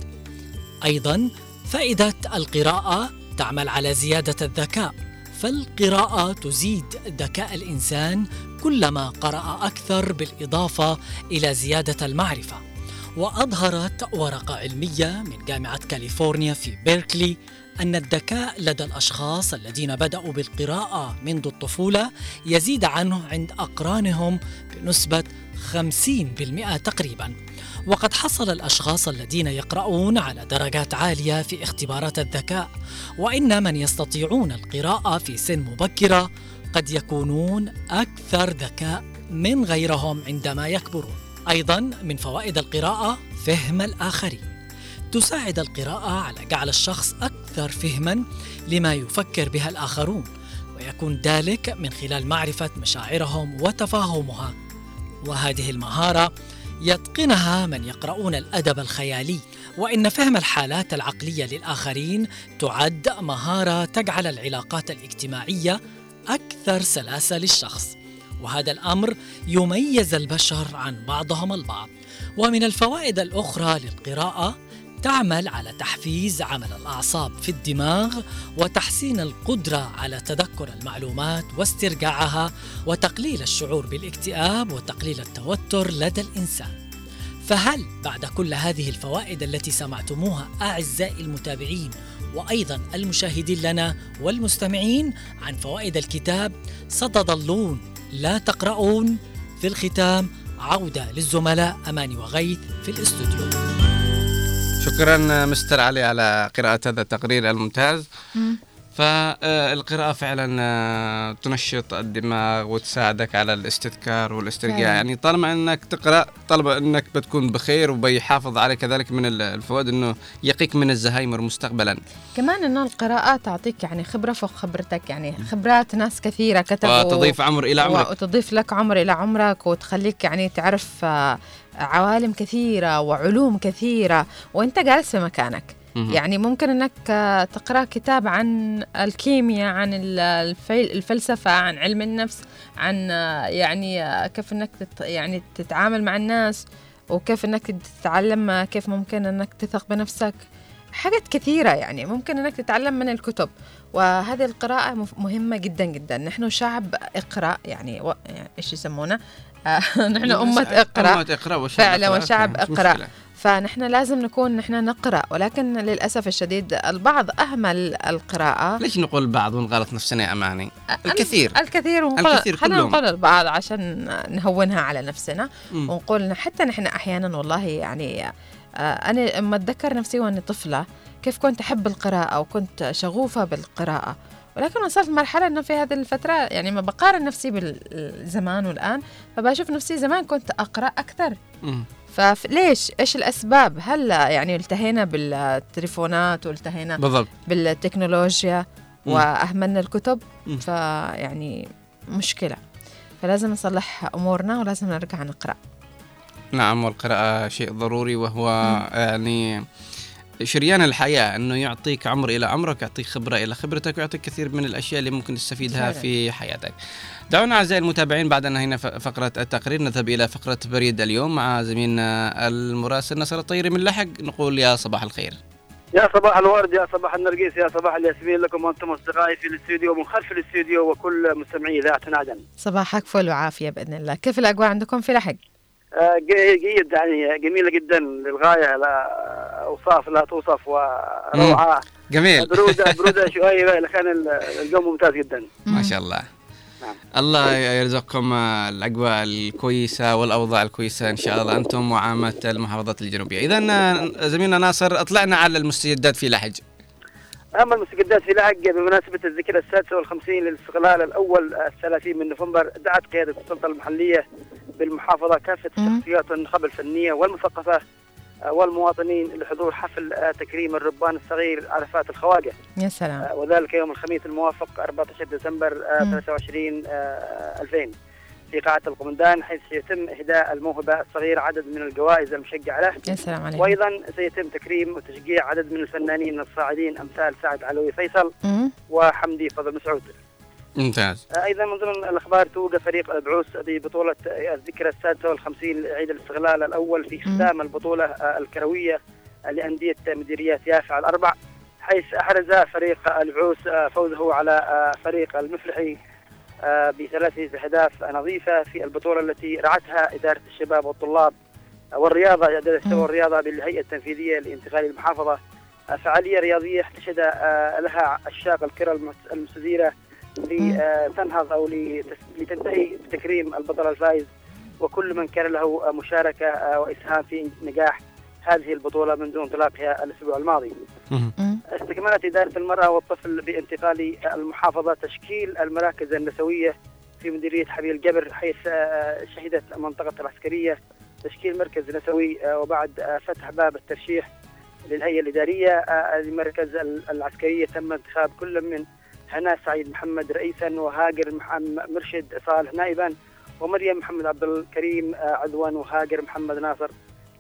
أيضا فائدة القراءة تعمل على زيادة الذكاء، فالقراءة تزيد ذكاء الإنسان كلما قرأ أكثر بالإضافة إلى زيادة المعرفة. وأظهرت ورقة علمية من جامعة كاليفورنيا في بيركلي أن الذكاء لدى الأشخاص الذين بدأوا بالقراءة منذ الطفولة يزيد عنه عند أقرانهم بنسبة 50% تقريبا. وقد حصل الأشخاص الذين يقرؤون على درجات عالية في اختبارات الذكاء وإن من يستطيعون القراءة في سن مبكرة قد يكونون أكثر ذكاء من غيرهم عندما يكبرون. أيضا من فوائد القراءة فهم الآخرين. تساعد القراءة على جعل الشخص أكثر فهما لما يفكر بها الآخرون ويكون ذلك من خلال معرفة مشاعرهم وتفاهمها. وهذه المهارة يتقنها من يقرؤون الأدب الخيالي وإن فهم الحالات العقلية للآخرين تعد مهارة تجعل العلاقات الاجتماعية أكثر سلاسة للشخص. وهذا الأمر يميز البشر عن بعضهم البعض ومن الفوائد الأخرى للقراءة تعمل على تحفيز عمل الأعصاب في الدماغ وتحسين القدرة على تذكر المعلومات واسترجاعها وتقليل الشعور بالاكتئاب وتقليل التوتر لدى الإنسان. فهل بعد كل هذه الفوائد التي سمعتموها أعزائي المتابعين وأيضا المشاهدين لنا والمستمعين عن فوائد الكتاب ستظلون لا تقرؤون في الختام عودة للزملاء أماني وغيث في الاستوديو. شكرا مستر علي على قراءة هذا التقرير الممتاز. فالقراءة فعلا آه، تنشط الدماغ وتساعدك على الاستذكار والاسترجاع. يعني طالما إنك تقرأ طالما إنك بتكون بخير وبيحافظ على كذلك من ال- الفوائد إنه يقيك من الزهايمر مستقبلا كمان إنه القراءة تعطيك يعني خبرة فوق خبرتك يعني خبرات ناس كثيرة كتبوا وتضيف عمر إلى عمرك وتضيف لك عمر إلى عمرك وتخليك يعني تعرف آه، عوالم كثيرة وعلوم كثيرة وإنت جالس في مكانك. يعني ممكن إنك آه، تقرأ كتاب عن الكيمياء عن الفلسفة عن علم النفس عن آه، يعني آه، كيف إنك يعني تتعامل مع الناس وكيف إنك تتعلم كيف ممكن إنك تثق بنفسك. حاجات كثيرة يعني ممكن إنك تتعلم من الكتب. وهذه القراءة مهمة جدا جدا. نحن شعب إقرأ يعني. يعني إيش يسمونا آه، نحن أمة إقرأ. أمة إقرأ وشعب فعلا وشعب مشكلة. فنحن لازم نكون نحن نقرأ ولكن للأسف الشديد البعض أهمل القراءة. ليش نقول بعض ونغلط نفسنا يا اماني الكثير. الكثير ونقول الكثير خلينا. نقول البعض عشان نهونها على نفسنا. ونقول حتى نحن أحيانا والله يعني آه، أنا لما أتذكر نفسي وأنا طفلة كيف كنت أحب القراءة وكنت شغوفة بالقراءة. ولكن وصلت مرحلة أنه في هذه الفترة يعني ما بقارن نفسي بالزمان والآن فبشوف نفسي زمان كنت أقرأ أكثر مم. فليش إيش الأسباب هل يعني التهينا بالتليفونات والتهينا بالضبط. بالتكنولوجيا مم. وأهملنا الكتب مم. فيعني مشكلة فلازم نصلح أمورنا ولازم نرجع نقرأ نعم والقراءة شيء ضروري وهو يعني شريان الحياة أنه يعطيك عمر إلى عمرك يعطيك خبرة إلى خبرتك ويعطيك كثير من الأشياء اللي ممكن تستفيدها. في حياتك. دعونا أعزائي المتابعين بعد أن انهينا ف- فقرة التقرير نذهب إلى فقرة بريد اليوم مع زميلنا المراسل نصر الطيري من لحق. نقول يا صباح الخير. يا صباح الورد يا صباح النرجس يا صباح الياسمين لكم وأنتم أصدقائي في الاستوديو ومن خلف الاستوديو وكل مستمعي إذاعة عدن. صباحك فل وعافية بإذن الله. كيف الأجواء عندكم في لحق؟ جيد يعني جميله جدا للغاية لا أوصاف لا توصف وروعة. جميل. بروده شوية لكن ال- الجو ممتاز جدا. ما شاء الله. نعم. الله يرزقكم آه، الأجواء الكويسة والأوضاع الكويسة إن شاء الله أنتم وعامة المحافظات الجنوبية. اذا آه، زميلنا ناصر أطلعنا على المستجدات في لحج. أما المستجدات في لحق بمناسبة الذكرى السادسة والخمسين للاستقلال الأول الثلاثين من نوفمبر دعت قيادة السلطة المحلية بالمحافظة كافة شخصيات النخب الفنية والمثقفة آه، والمواطنين لحضور حفل آه، تكريم الربان الصغير عرفات الخواجة. يا سلام. آه، وذلك يوم الخميس الموافق 14 ديسمبر آه، مم. 23 آه، 2000 في قاعة القمدان حيث سيتم إهداء الموهبة الصغير عدد من الجوائز المشجعة له. يا سلام عليك وأيضا سيتم تكريم وتشجيع عدد من الفنانين الصاعدين أمثال سعد علوي فيصل مم. وحمدي فضل مسعود. ممتاز. أيضا من ضمن الأخبار توقف فريق البعوث ببطولة آه، الذكرى السادسة والخمسين لعيد الاستغلال الأول في ختام البطولة آه، الكروية آه، لأندية مديريات يافع الأربع حيث أحرز فريق البعوث آه، فوزه على آه، فريق المفلحي بثلاثة أهداف نظيفة في البطولة التي رعتها إدارة الشباب والطلاب آه، والرياضة إدارة الشباب والرياضة بالهيئة التنفيذية لانتقال المحافظة. آه، فعالية رياضية احتشد آه، لها عشاق الكرة المس- المستديرة لتنهض أو لتنتهي بتكريم البطل الفائز. وكل من كان له آه، مشاركة آه، وإسهام في نجاح هذه البطولة منذ انطلاقها الأسبوع الماضي. استكملت إدارة المرأة والطفل بانتقال المحافظة تشكيل المراكز النسوية في مديرية حبيب الجبر حيث آه، شهدت المنطقة العسكرية تشكيل مركز نسوي آه، وبعد آه، فتح باب الترشيح للهيئة الإدارية المركز ال- العسكرية تم انتخاب كل من هناء سعيد محمد رئيسا وهاجر محمد مرشد صالح نائبا ومريم محمد عبد الكريم آه، عدوا وهاجر محمد ناصر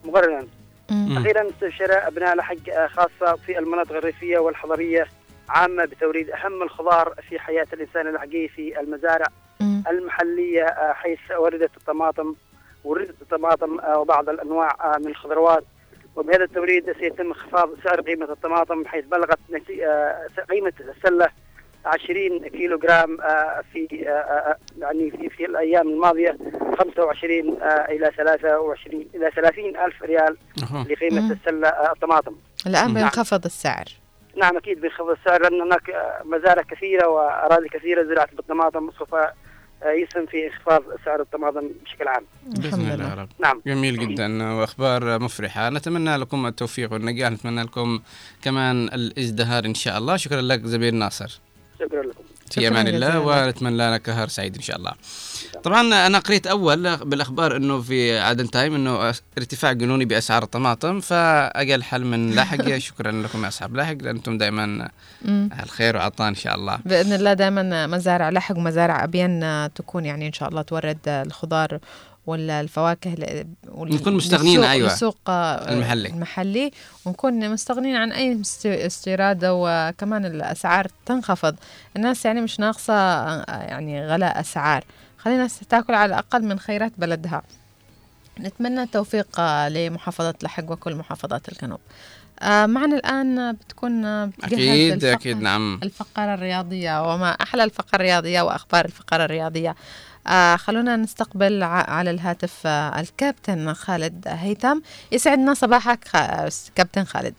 مقررا أخيرا استبشر أبناء لحج آه، خاصة في المناطق الريفية والحضرية عامة بتوريد أهم الخضار في حياة الإنسان اللحجي في المزارع المحلية آه، حيث وردت الطماطم وردت الطماطم آه، وبعض الأنواع آه، من الخضروات. وبهذا التوريد سيتم انخفاض سعر قيمة الطماطم حيث بلغت قيمة السلة 20 كيلو جرام آه، في آه، آه، يعني في في الأيام الماضية 25 آه، إلى 23 إلى 30 ألف ريال. لقيمة. السلة الطماطم الآن نعم. بينخفض السعر. نعم أكيد بينخفض السعر لأن هناك مزارع كثيرة وأراضي كثيرة زراعه بالطماطم سوف يسهم في انخفاض سعر الطماطم بشكل عام. بإذن الله يا رب. نعم. جميل جدا وأخبار مفرحة. نتمنى لكم التوفيق والنجاح نتمنى لكم كمان الازدهار إن شاء الله. شكرا لك زميل ناصر. شكرا لكم. في أمان الله. ونتمنى لك نهار سعيد إن شاء الله. طبعا أنا قريت أول بالأخبار إنه في عدن تايم إنه ارتفاع جنوني بأسعار الطماطم فأقل حل من لاحق. شكرا لكم يا أصحاب لاحق. لانتم دائما. الخير وعطاء إن شاء الله. بإذن الله دائما مزارع لحق ومزارع أبين تكون يعني إن شاء الله تورد الخضار ولا الفواكه نكون مستغنين، أيوة. للسوق آه، المحلي. المحلي. ونكون مستغنين عن أي است- استيراد وكمان الأسعار تنخفض. الناس يعني مش ناقصة آه، يعني غلاء أسعار. خلينا تاكل على الأقل من خيرات بلدها. نتمنى التوفيق آه، لمحافظة لحق وكل محافظات الجنوب. آه، معنا الآن بتكون آه، الفقرة- أكيد نعم. الفقرة الرياضية وما أحلى الفقرة الرياضية وأخبار الفقرة الرياضية. آه خلونا نستقبل على الهاتف آه الكابتن خالد هيثم. يسعدنا صباحك خ- كابتن خالد.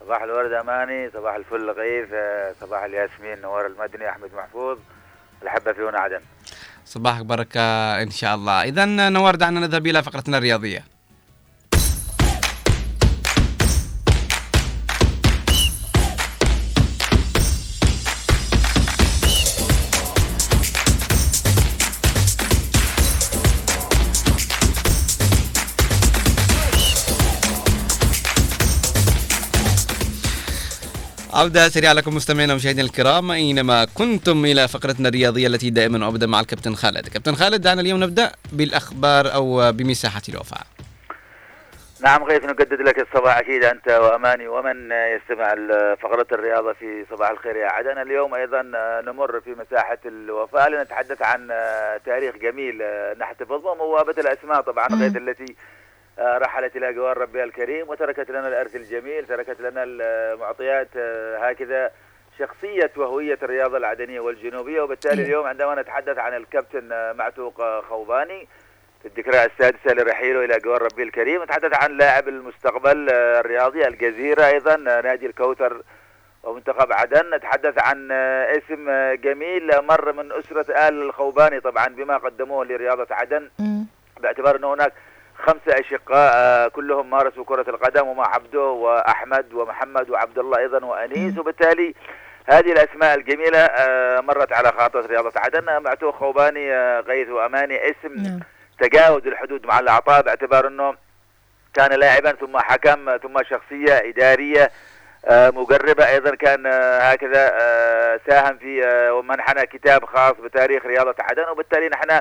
صباح الورد أماني صباح الفل لطيف آه، صباح الياسمين نوار المدني أحمد محفوظ الحبة في هنا عدن. صباحك بركة إن شاء الله. إذا نوار دعنا نذهب إلى فقرتنا الرياضية. عودة سريعة لكم مستمعينا ومشاهدينا الكرام. أينما كنتم إلى فقرتنا الرياضية التي دائما أبدأ مع الكابتن خالد. كابتن خالد دعنا اليوم نبدأ بالأخبار أو بمساحة الوفاة نعم غيث نجدد لك الصباح أكيد أنت وأماني ومن يستمع لفقره الرياضة في صباح الخير. يا عدن اليوم أيضا آه، نمر في مساحة الوفاه لنتحدث عن تاريخ جميل نحتفظ به موابه الأسماء طبعا غيث التي رحلت إلى جوار ربها الكريم وتركت لنا الأرث الجميل تركت لنا المعطيات آه، هكذا شخصية وهوية الرياضة العدنية والجنوبية. وبالتالي اليوم عندما نتحدث عن الكابتن آه، معتوق آه، خوباني في الذكرى السادسة لرحيله إلى جوار ربي الكريم نتحدث عن لاعب المستقبل آه، الرياضي الجزيرة أيضا آه، نادي الكوثر ومنتخب عدن. نتحدث عن آه، اسم آه، جميل آه، مر من أسرة آل الخوباني طبعا بما قدموه لرياضة عدن. باعتبار أن هناك خمسة أشقاء آه، كلهم مارسوا كرة القدم ومع عبده وأحمد ومحمد وعبد الله أيضا وأنيس وبالتالي هذه الأسماء الجميلة آه، مرت على خاطر رياضة عدن. معتوه خوباني آه، غيث وأماني اسم تجاوز الحدود مع الأعطاء باعتبار أنه كان لاعبا ثم حكم ثم شخصية إدارية مقربة أيضا كان هكذا ساهم في ومنحنا كتاب خاص بتاريخ رياضة عدن وبالتالي نحن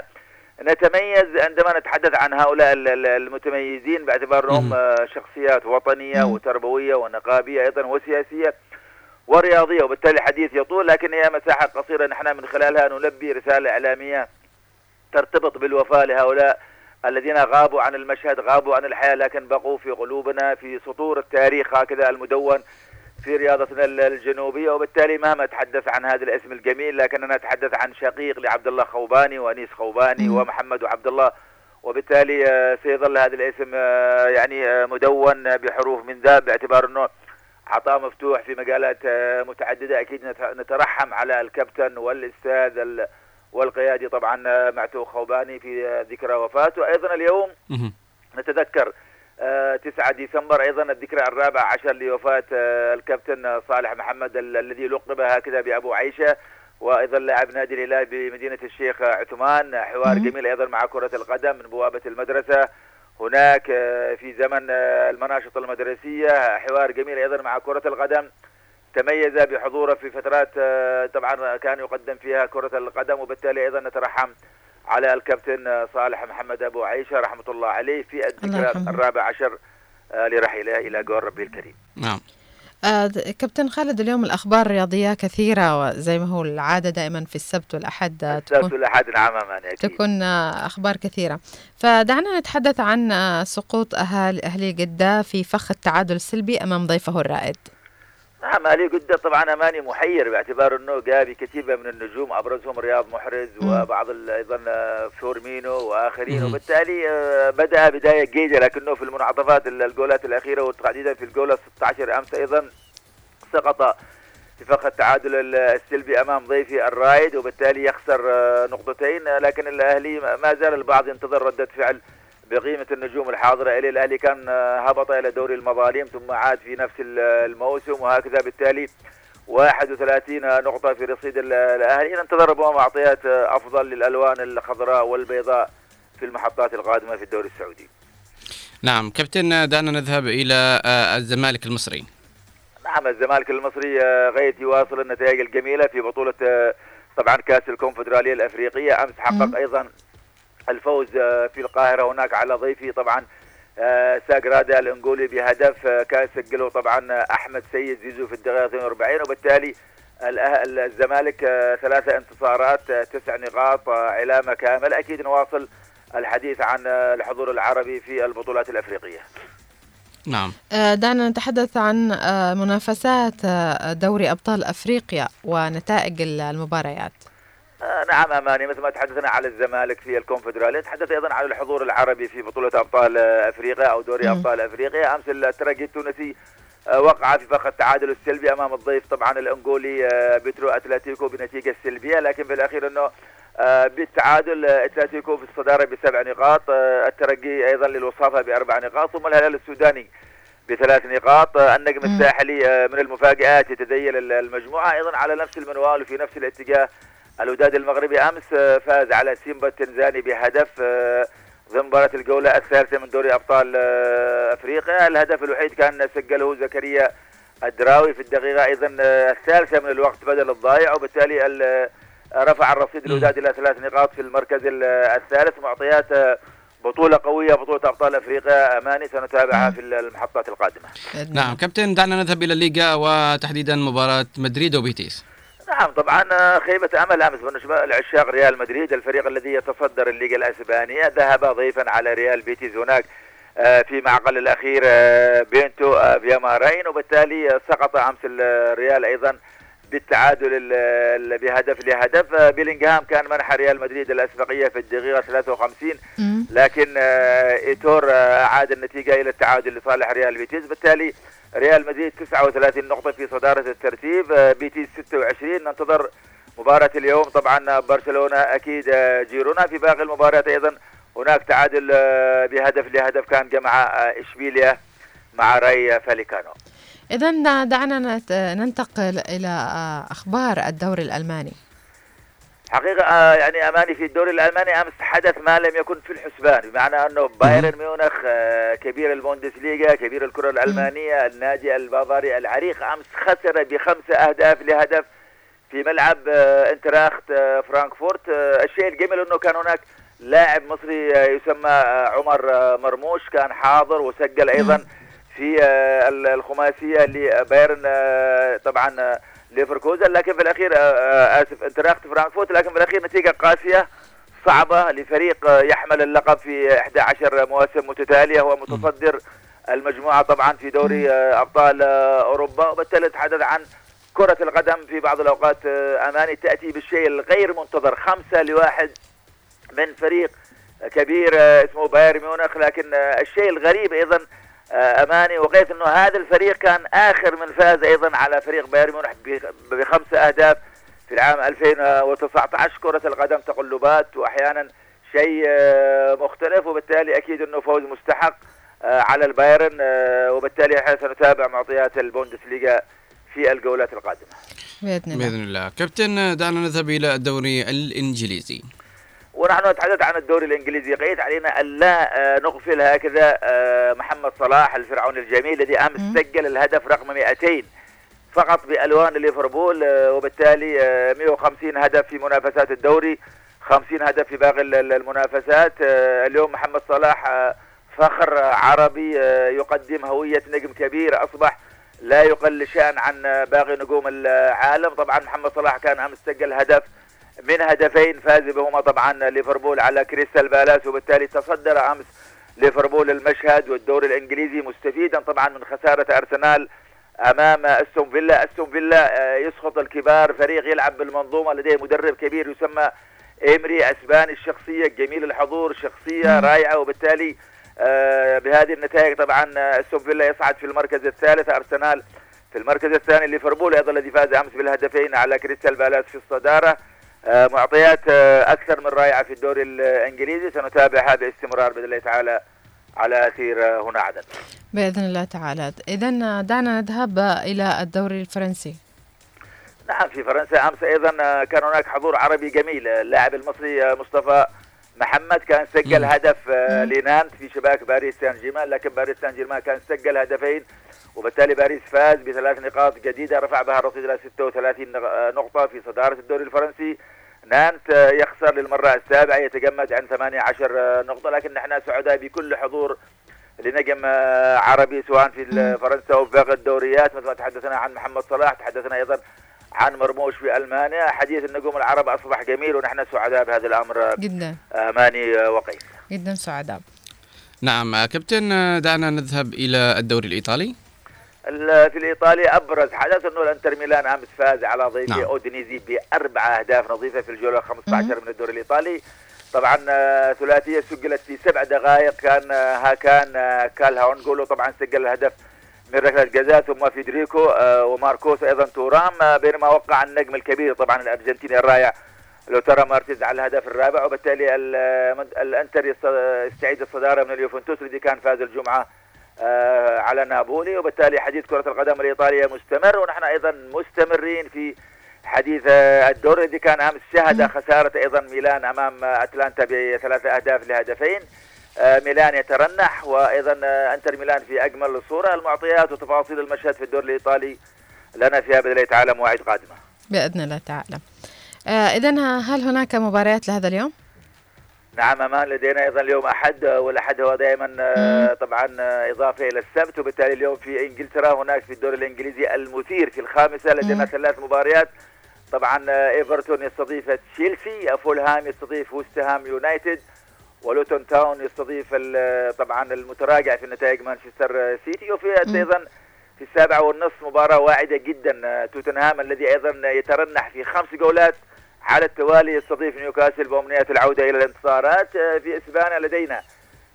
نتميز عندما نتحدث عن هؤلاء ال- ال- المتميزين باعتبار أنهم آه، شخصيات وطنية وتربوية ونقابية أيضا وسياسية ورياضية وبالتالي الحديث يطول لكن هي مساحة قصيرة نحن من خلالها نلبي رسالة إعلامية ترتبط بالوفاء لهؤلاء الذين غابوا عن المشهد غابوا عن الحياة لكن بقوا في قلوبنا في سطور التاريخ هكذا المدون في رياضتنا ال- الجنوبية وبالتالي مهما اتحدث عن هذا الاسم الجميل لكننا نتحدث عن شقيق لعبد الله خوباني وأنيس خوباني ومحمد وعبد الله وبالتالي آه، سيظل هذا الاسم آه، يعني آه، مدون بحروف من ذهب باعتبار إنه عطاء مفتوح في مجالات آه، متعددة أكيد نت- نترحم على الكابتن والأستاذ ال- والقيادي طبعا آه، معتوق خوباني في آه، ذكرى وفاته. أيضا اليوم نتذكر آه، 9 ديسمبر أيضا الذكرى الرابع عشر لوفاة آه، الكابتن آه، صالح محمد ال- الذي لقب هكذا بأبو عيشة وأيضا لاعب نادي الهلال بمدينة الشيخ آه، عثمان. آه، حوار جميل أيضا مع كرة القدم من بوابة المدرسة. هناك آه، في زمن آه، المناشط المدرسية حوار جميل أيضا مع كرة القدم. تميز بحضوره في فترات آه، طبعا كان يقدم فيها كرة القدم وبالتالي أيضا نترحم على الكابتن صالح محمد أبو عيشة رحمة الله عليه في الذكرى. الرابع عشر آه، لرحيله إلى جوار ربي الكريم نعم آه كابتن خالد اليوم الأخبار الرياضية كثيرة وزي ما هو العادة دائما في السبت والأحد آه، السبت تكون والأحد نعم أكيد. تكون آه، أخبار كثيرة فدعنا نتحدث عن آه، سقوط أهالي أهلي جدة في فخ التعادل السلبي أمام ضيفه الرائد نعم علي قدة طبعا أماني محير باعتبار إنه جاء بكتيبه من النجوم ابرزهم رياض محرز وبعض أيضا آه، فورمينو وآخرين. وبالتالي آه، بدأ بداية جيدة لكنه في المنعطفات ال- الجولات الأخيرة وتحديدا في الجولة 16 أمس أيضا سقط في فخ التعادل ال- السلبي أمام ضيفي الرايد وبالتالي يخسر آه، نقطتين. لكن الأهلي ما زال البعض ينتظر ردة فعل بقيمة النجوم الحاضرة اليه الأهلي كان آه، هبط إلى دوري المظالم ثم عاد في نفس ال- الموسم وهكذا بالتالي 31 نقطة في رصيد ال- الأهلي. ننتظر ربما معطيات آه، أفضل للألوان الخضراء والبيضاء في المحطات القادمة في الدوري السعودي. نعم كابتن دعنا نذهب إلى آه، الزمالك المصري. نعم الزمالك المصري غاية يواصل النتائج الجميلة في بطولة طبعا كأس الكونفدرالية الأفريقية. أمس حقق أيضا الفوز آه، في القاهرة هناك على ضيفي طبعا آه، ساجرادا الانجولي بهدف آه، كان سجله طبعا أحمد سيد زيزو في الدقيقة 42 وبالتالي الزمالك ثلاثة انتصارات تسع نقاط علامة كاملة. أكيد نواصل الحديث عن الحضور العربي في البطولات الأفريقية. نعم. دعنا نتحدث عن منافسات دوري أبطال أفريقيا ونتائج ال- المباريات. نعم أماني مثل ما تحدثنا على الزمالك في الكونفدرالية تحدث أيضا عن الحضور العربي في بطولة أبطال آه، أفريقيا أو دوري مم. أبطال أفريقيا. أمس الترجي التونسي آه، وقع في فخ التعادل السلبي أمام الضيف طبعا الأنغولي آه، بترو أتلتيكو بنتيجة سلبية لكن في الأخير إنه آه، بالتعادل آه، أتلتيكو في الصدارة بسبع نقاط آه، الترجي أيضا للوصافة بأربع نقاط ثم الهلال السوداني بثلاث نقاط. آه، النجم الساحلي آه، من المفاجآت يتذيل ال- المجموعة أيضا على نفس المنوال وفي نفس الاتجاه الوداد المغربي أمس آه، فاز على سيمبا التنزاني بهدف آه، ضمن مباراة الجولة الثالثة من دوري أبطال آه، أفريقيا. الهدف الوحيد كان سجله زكريا الدراوي في الدقيقة أيضا آه، الثالثة من الوقت بدل الضايع وبالتالي ال- آه، رفع الرصيد الوداد إلى ثلاث نقاط في المركز ال- الثالث معطيات آه، بطولة قوية بطولة أبطال أفريقيا أماني سنتابعها في المحطات القادمة. نعم كابتن دعنا نذهب إلى الليغا وتحديدا مباراة مدريد وبيتيس. نعم طبعا آه، خيبة أمل أمس بالنسبة لعشاق ريال مدريد الفريق الذي يتصدر الليغا الأسبانية ذهب ضيفا على ريال بيتيز هناك آه، في معقل الأخير آه، بينيتو فيامارين وبالتالي سقط أمس الريال أيضا بالتعادل ال- ال- بهدف لهدف. بيلينغهام كان منح ريال مدريد الأسبقية في الدقيقة 53 لكن إيتور آه، أعاد النتيجة إلى التعادل لصالح ريال بيتيز بالتالي ريال مدريد 39 نقطة في صدارة الترتيب. آه، بيتيز 26 ننتظر مباراة اليوم. طبعا برشلونة أكيد آه، جيرونا في باقي المباريات أيضا. هناك تعادل آه، بهدف لهدف كان جمع آه، إشبيليا مع راي فاليكانو. إذا دعنا نت- ننتقل إلى آه، أخبار الدوري الألماني. حقيقة آه، يعني أماني في الدوري الألماني أمس حدث ما لم يكن في الحسبان بمعنى أنه بايرن ميونخ آه، كبير البوندسليغا كبير الكرة الألمانية النادي البافاري العريق أمس خسر بخمسة أهداف لهدف في ملعب آه، انتراخت فرانكفورت. الشيء الجميل أنه كان هناك لاعب مصري يسمى عمر مرموش كان حاضر وسجل أيضا في ال- الخماسية لبايرن طبعا ليفركوزن لكن في الأخير آه، آه، آسف انتراخت فرانكفورت لكن في الأخير نتيجة قاسية صعبة لفريق آه، يحمل اللقب في 11 مواسم متتالية. هو متصدر المجموعة طبعا في دوري أبطال أوروبا. وبالتالي نتحدث عن كرة القدم في بعض الأوقات أماني. تأتي بالشيء الغير منتظر. خمسة لواحد من فريق كبير اسمه بايرن ميونخ. لكن الشيء الغريب أيضا أماني. لقيت إنه هذا الفريق كان آخر من فاز أيضا على فريق بايرن ميونخ بخ- بخمس أهداف في العام 2019 كرة القدم تقلبات واحيانا شيء آه، مختلف. وبالتالي أكيد إنه فوز مستحق آه، على البايرن آه، وبالتالي إحنا سنتابع معطيات البوندسليغا في الجولات القادمة. بإذن الله. بإذن الله. كابتن دعنا نذهب إلى الدوري الإنجليزي. ونحن نتحدث عن الدوري الإنجليزي. أكيد علينا الا آه، نغفل هكذا آه، محمد صلاح الفرعون الجميل الذي أمس سجل الهدف رقم 200 فقط بألوان ليفربول آه، وبالتالي آه، 150 هدف في منافسات الدوري 50 هدف في باقي ال- ال- المنافسات. اليوم محمد صلاح فخر عربي يقدم هوية نجم كبير أصبح لا يقل شأن عن باقي نجوم العالم. طبعا محمد صلاح كان أمس سجل هدف من هدفين فاز بهما طبعا ليفربول على كريستال بالاس وبالتالي تصدر أمس ليفربول المشهد والدوري الإنجليزي مستفيدا طبعا من خسارة أرسنال أمام أستون فيلا. أستون فيلا آه، يسقط الكبار فريق يلعب بالمنظومة لديه مدرب كبير يسمى إيمري أسباني الشخصية جميل الحضور شخصية رائعة وبالتالي آه، بهذه النتائج طبعا آه، أستون فيلا يصعد في المركز الثالث أرسنال في المركز الثاني ليفربول أيضا الذي فاز أمس بالهدفين على كريستال بالاس في الصدارة. معطيات آه، أكثر من رائعة في الدوري الإنجليزي. سنتابعها باستمرار بإذن الله تعالى على اثير آه، هنا عدن بإذن الله تعالى. إذا دعنا نذهب إلى الدوري الفرنسي. نعم في فرنسا أمس أيضا آه، كان هناك حضور عربي جميل. آه، اللاعب المصري آه، مصطفى محمد كان سجل هدف آه، لنانت في شباك باريس سان جيرمان لكن باريس سان جيرمان كان سجل هدفين وبالتالي باريس فاز بثلاث نقاط جديدة رفع بها الرصيد إلى 36 نق- آه، نقطة في صدارة الدوري الفرنسي. نانت يخسر للمرة السابعة يتجمد عن 18 آه، نقطة لكن نحن سعداء بكل حضور لنجم عربي سواء في فرنسا أو في باقي الدوريات. مثل ما تحدثنا عن محمد صلاح تحدثنا أيضا عن مرموش في ألمانيا. حديث النجوم العرب أصبح جميل ونحن سعداء بهذا الأمر. جدا. آماني آه، وقيس جدا سعداء. نعم كابتن دعنا نذهب إلى الدوري الإيطالي. ال- في الايطالي أبرز حدث أنه الإنتر ميلان أمس فاز على ضيفه نعم. أودينيزي باربع أهداف نظيفة في الجولة 15 من الدوري الإيطالي. طبعا آه، ثلاثية سجلت في سبع دقائق. كان آه، هاكان آه، كالهاونجولو طبعا سجل الهدف من ركلة جزاء ثم فيدريكو وماركوس أيضا تورام بينما وقع النجم الكبير طبعا الأرجنتيني الرائع لوتارو مارتينيز على الهدف الرابع. وبالتالي الإنتر يست- يستعيد الصدارة من اليوفنتوس الذي كان فاز الجمعة على نابولي وبالتالي حديث كرة القدم الإيطالية مستمر ونحن أيضا مستمرين في حديث آه، الدوري الذي كان أمس شهد خسارة أيضا ميلان أمام آه، أتلانتا بثلاثة أهداف لهدفين. آه، ميلان يترنح وأيضا آه، أنتر ميلان في أجمل الصورة المعطيات وتفاصيل المشهد في الدوري الإيطالي لنا فيها بإذن الله تعالى مواعيد قادمة. بإذن الله تعالى. اذا هل هناك مباريات لهذا اليوم؟ نعم أمان لدينا أيضا اليوم أحد والأحد هو دائما آه، طبعا آه، إضافة إلى السبت وبالتالي اليوم في إنجلترا هناك في الدوري الإنجليزي المثير في الخامسة لدينا ثلاث مباريات. طبعا آه، إيفرتون يستضيف تشيلسي فولهام يستضيف وستهام يونايتد ولوتون تاون يستضيف طبعا المتراجع في نتائج مانشستر سيتي. وفي أيضا في السابعة والنصف مباراة واعدة جدا توتنهام الذي أيضا يترنح في خمس جولات. على التوالي يستضيف نيوكاسل بأمنية العودة إلى الانتصارات. آه، في إسبانيا لدينا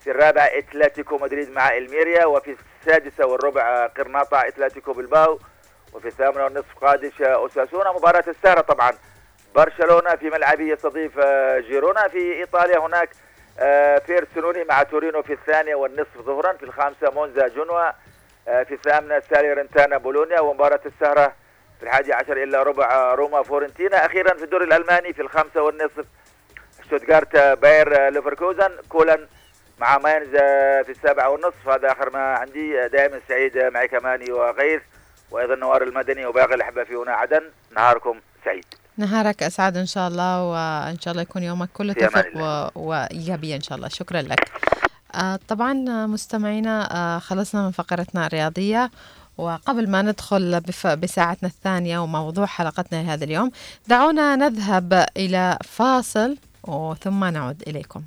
في الرابعة إتلتيكو مدريد مع ألميريا وفي السادسة والربع غرناطة أتلتيك بلباو وفي الثامنة والنصف قادش أوساسونا. مباراة السهرة طبعا. برشلونة في ملعبه يستضيف آه، جيرونا. في إيطاليا هناك آه، فروسينوني مع تورينو في الثانية والنصف ظهرا. في الخامسة مونزا جنوا في الثامنة ساليرنتانا بولونيا. ومباراة السهرة في الحادي عشر إلا ربع روما فيورنتينا أخيرا في الدوري الألماني في الخامسة والنصف شتوتغارت باير ليفركوزن كولن مع ماينز في السابعة والنصف هذا آخر ما عندي. دائما سعيد معك أماني وغيث وأيضا نوار المدني وباقي الأحبة في هنا عدن نهاركم سعيد. نهارك أسعد إن شاء الله وإن شاء الله يكون يومك كله توفيق و... وإيجابية إن شاء الله. شكرا لك. آه طبعا مستمعينا آه خلصنا من فقرتنا الرياضية. وقبل ما ندخل. بساعتنا الثانية وموضوع حلقتنا لهذا اليوم دعونا نذهب إلى فاصل وثم نعود إليكم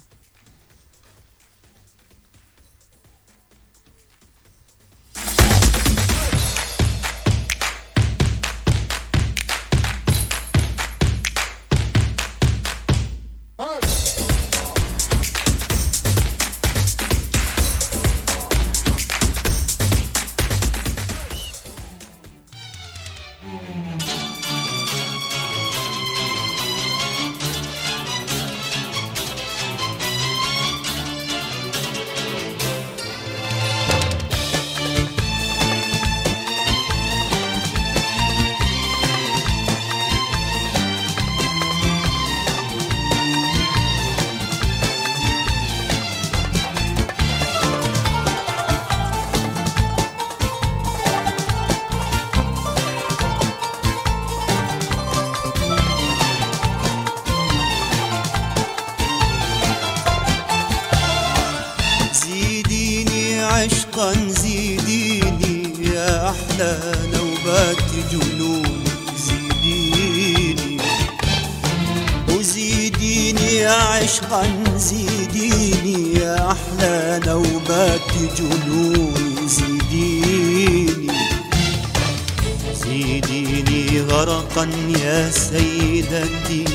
زيديني غرقا يا سيدتي.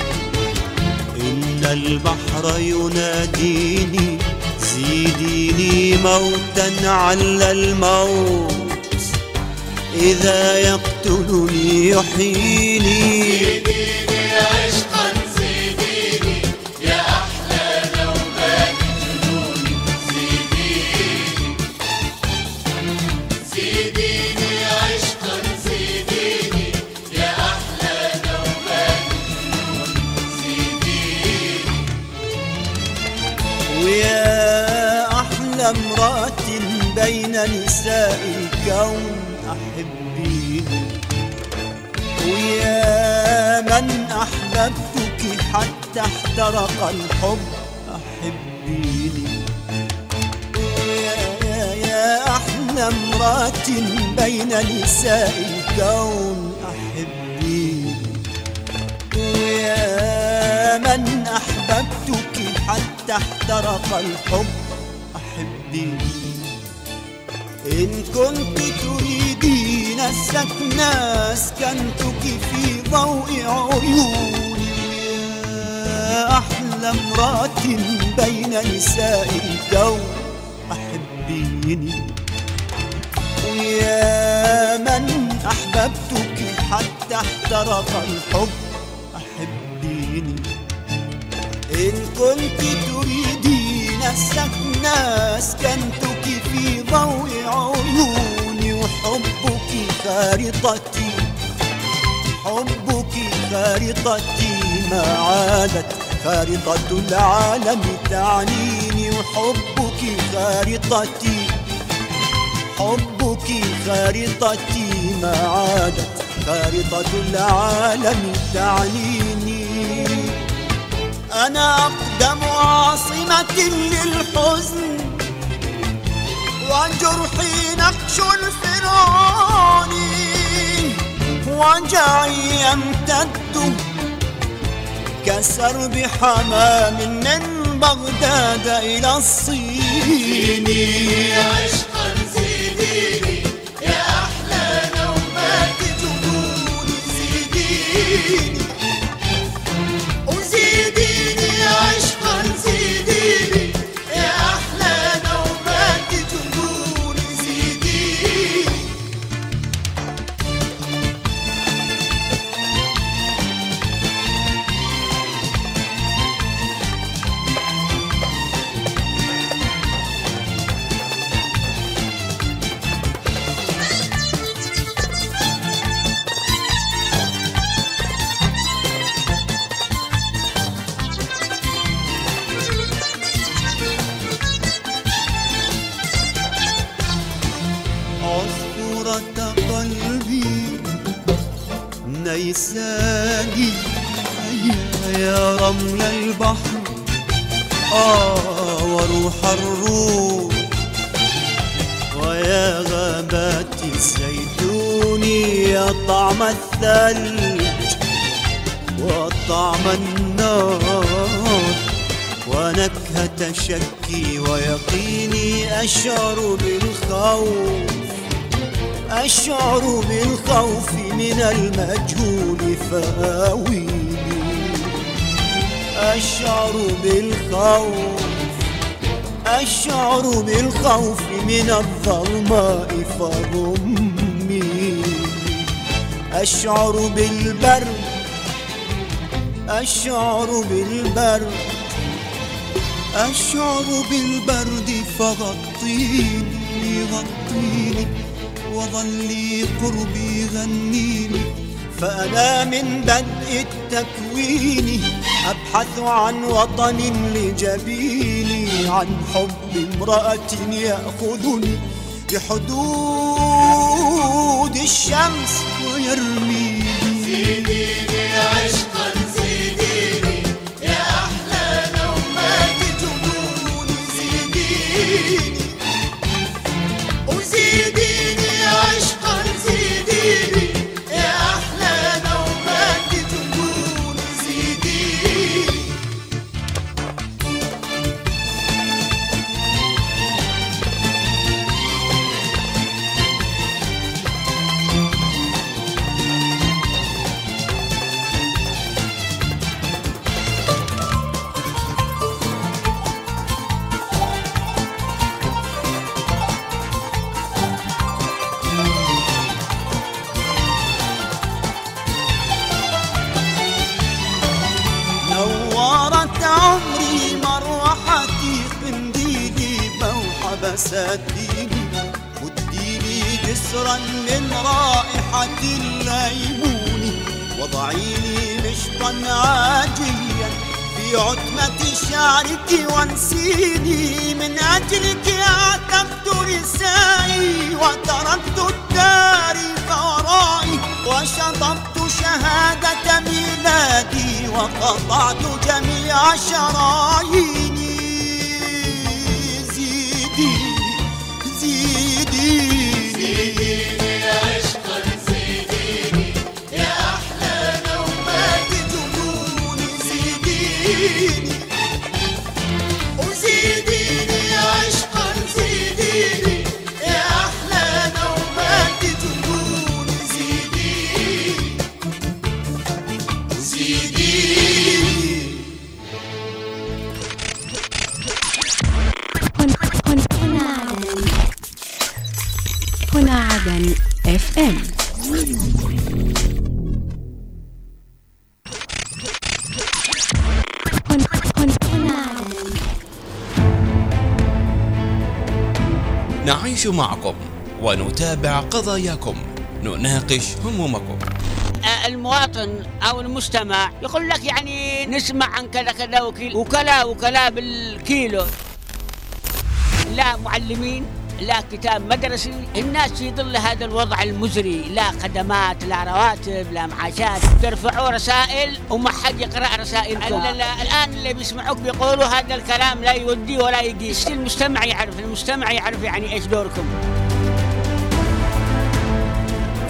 إن البحر يناديني زيديني موتا على الموت. إذا يقتلني يحييني. الكون أحبيني ويا من أحببتك حتى احترق الحب أحبيني ويا يا, يا أحلى امرأة بين نساء الكون أحبيني ويا من أحببتك حتى احترق الحب أحبيني إن كنت تريدين نسكنا أسكنتك في ضوء عيوني. يا أحلى امرأة بين نساء الكون أحبيني ويا من أحببتك حتى احترق الحب أحبيني إن كنت تريدين السكن أسكنتك في ضوء عيوني وحبك خارطتي حبك خارطتي ما عادت. خارطة العالم تعنيني وحبك خارطتي حبك خارطتي ما عادت. خارطة العالم تعنيني. أنا أقدم عاصمة للحزن وجرحي نقش الفرعون وجعي يمتد كسرب حمام من بغداد إلى الصين. عشقا زيديني يا أحلى نومات جنوني زيديني الزيتون يا طعم الثلج وطعم النار. ونكهة شكي ويقيني أشعر بالخوف أشعر بالخوف من المجهول فآويني. أشعر بالخوف أشعر بالخوف من الظلماء فضمي أشعر بالبرد أشعر بالبرد أشعر بالبرد فغطيني غطيني وظلي قربي غنيني فأنا من بدء التكوين أبحث عن وطن لجبيني عن حب امرأة يأخذني بحدود الشمس. ويرميني زيديني عشقا زيديني شعرك وانسيني من أجلك عتبت رسائي وتركت التاريخ ورائي وشطبت شهادة ميلادي وقطعت جميع شراييني ونتابع قضاياكم. نناقش همومكم. المواطن أو المستمع يقول لك يعني نسمع عن كذا كذا وكيل وكلا وكلا بالكيلو. لا معلمين لا كتاب مدرسي. الناس في ظل هذا الوضع المزري. لا خدمات لا رواتب لا معاشات. ترفعوا رسائل وما حد يقرأ رسائلكم. لا لا الآن اللي بيسمعوك بيقولوا هذا الكلام لا يودي ولا يقيس المجتمع يعرف المجتمع يعرف يعني إيش دوركم.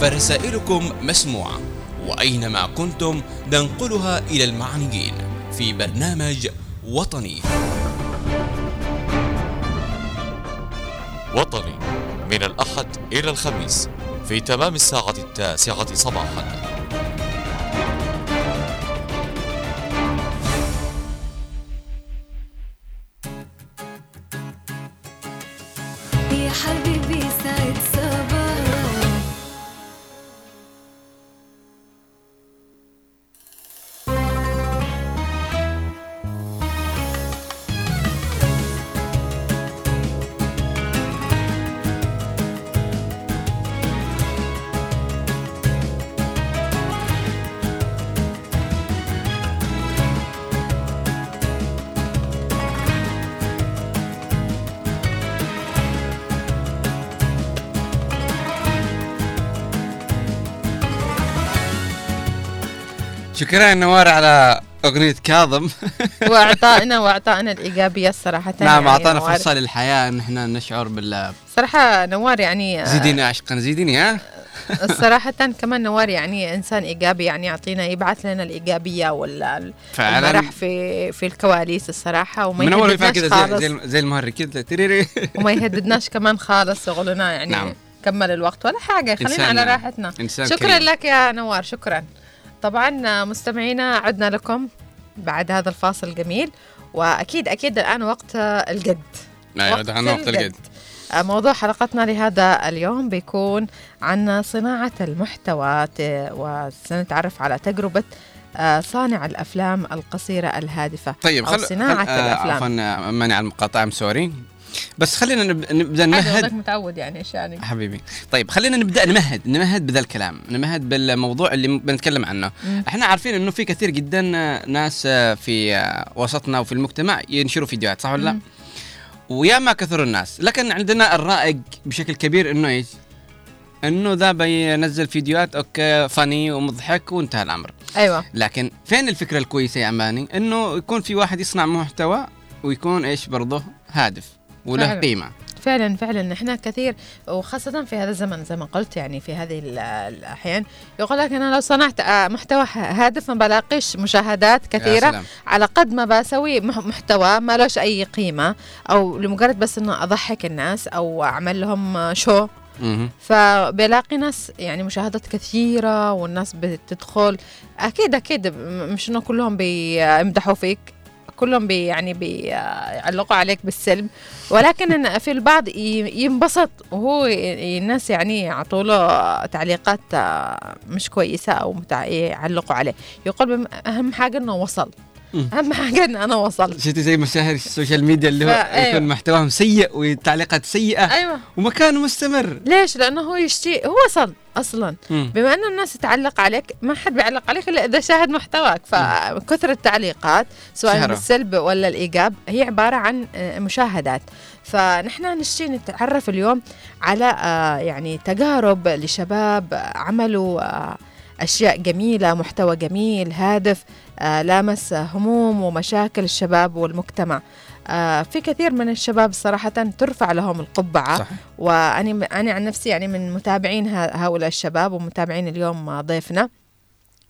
فرسائلكم مسموعة وأينما كنتم ننقلها إلى المعنيين في برنامج وطني. وطني من الأحد إلى الخميس في تمام الساعة التاسعة صباحا. شكرا نوار على أغنية كاظم واعطائنا واعطائنا الايجابيه الصراحه نعم يعني أعطانا نوار. فرصة للحياة إن إحنا نشعر بال صراحة نوار يعني آه، زيديني عشقا زيديني ها صراحة كمان نوار يعني إنسان إيجابي يعني يعطينا يبعث لنا الإيجابية وال فعلاً. المرح في في الكواليس الصراحة وما من يهددناش كذا زي, زي, المهرج كذا تريري وما يهددناش كمان خالص يقولنا يعني نعم. كمل الوقت ولا حاجة خلينا إنسان- على راحتنا إنسان شكرا كريم. لك يا نوار شكرا طبعا مستمعينا عدنا لكم بعد هذا الفاصل الجميل وأكيد أكيد الآن وقت الجد. أيوه دخلنا وقت الجد. موضوع حلقتنا لهذا اليوم بيكون عن صناعة المحتوى ت- وسنتعرف على تجربة آه، صانع الأفلام القصيرة الهادفة طيب أو خل صناعة خل... آه، الأفلام. عفوا آه، مانع على المقاطعة ام سوري بس خلينا نب... نبدأ نمهد. متعود يعني إيش يعني حبيبي. طيب خلينا نبدأ نمهد نمهد بذا الكلام نمهد بالموضوع اللي بنتكلم عنه. مم. إحنا عارفين إنه في كثير جدا ناس في وسطنا وفي المجتمع ينشروا فيديوهات صح ولا لا. ويا ما كثر الناس. لكن عندنا الرائج بشكل كبير إنه إيش؟ إنه ذا بينزل فيديوهات okay funny ومضحك وانتهى الأمر. أيوة. لكن فين الفكرة الكويسة يا أماني؟ إنه يكون في واحد يصنع محتوى ويكون إيش؟ برضه هادف. وله فعلاً. قيمة فعلا فعلا إحنا كثير وخاصة في هذا الزمن زي ما قلت يعني في هذه ال- الأحيان يقول لك أنا لو صنعت آه، محتوى هادف ما بلاقيش مشاهدات كثيرة. على قد ما بسوي مح- محتوى ما لهش أي قيمة أو لمجرد بس إنه أضحك الناس أو أعمل لهم شو. فبلاقي ناس يعني مشاهدات كثيرة والناس بتدخل أكيد أكيد مش إنه كلهم بيمدحوا فيك كلهم بي يعني بيعلقوا عليك بالسلب ولكن في البعض ينبسط وهو الناس يعني يعطوا له تعليقات آه، مش كويسة أو متع- يعلقوا عليه. يقول أهم حاجة إنه وصل. مم. أهم حاجة إن أنا وصلت شفتي زي مشاهير ال social media اللي هو أيوة. يكون محتواهم سيء والتعليقات سيئة أيوة ومكانه مستمر ليش؟ لأنه هو يشتي هو وصل أصلا مم. بما أن الناس تعلق عليك ما حد بيعلق عليك إلا إذا شاهد محتواك فكثر التعليقات سواء شهرة. بالسلب ولا الإيجاب هي عبارة عن آه، مشاهدات فنحن نشتي نتعرف اليوم على آه، يعني تجارب لشباب عملوا آه، أشياء جميلة محتوى جميل هادف لامس هموم ومشاكل الشباب والمجتمع. آه، في كثير من الشباب صراحة ترفع لهم القبعة. وأنا أنا عن نفسي يعني من متابعين هؤلاء الشباب ومتابعين اليوم آه، ضيفنا.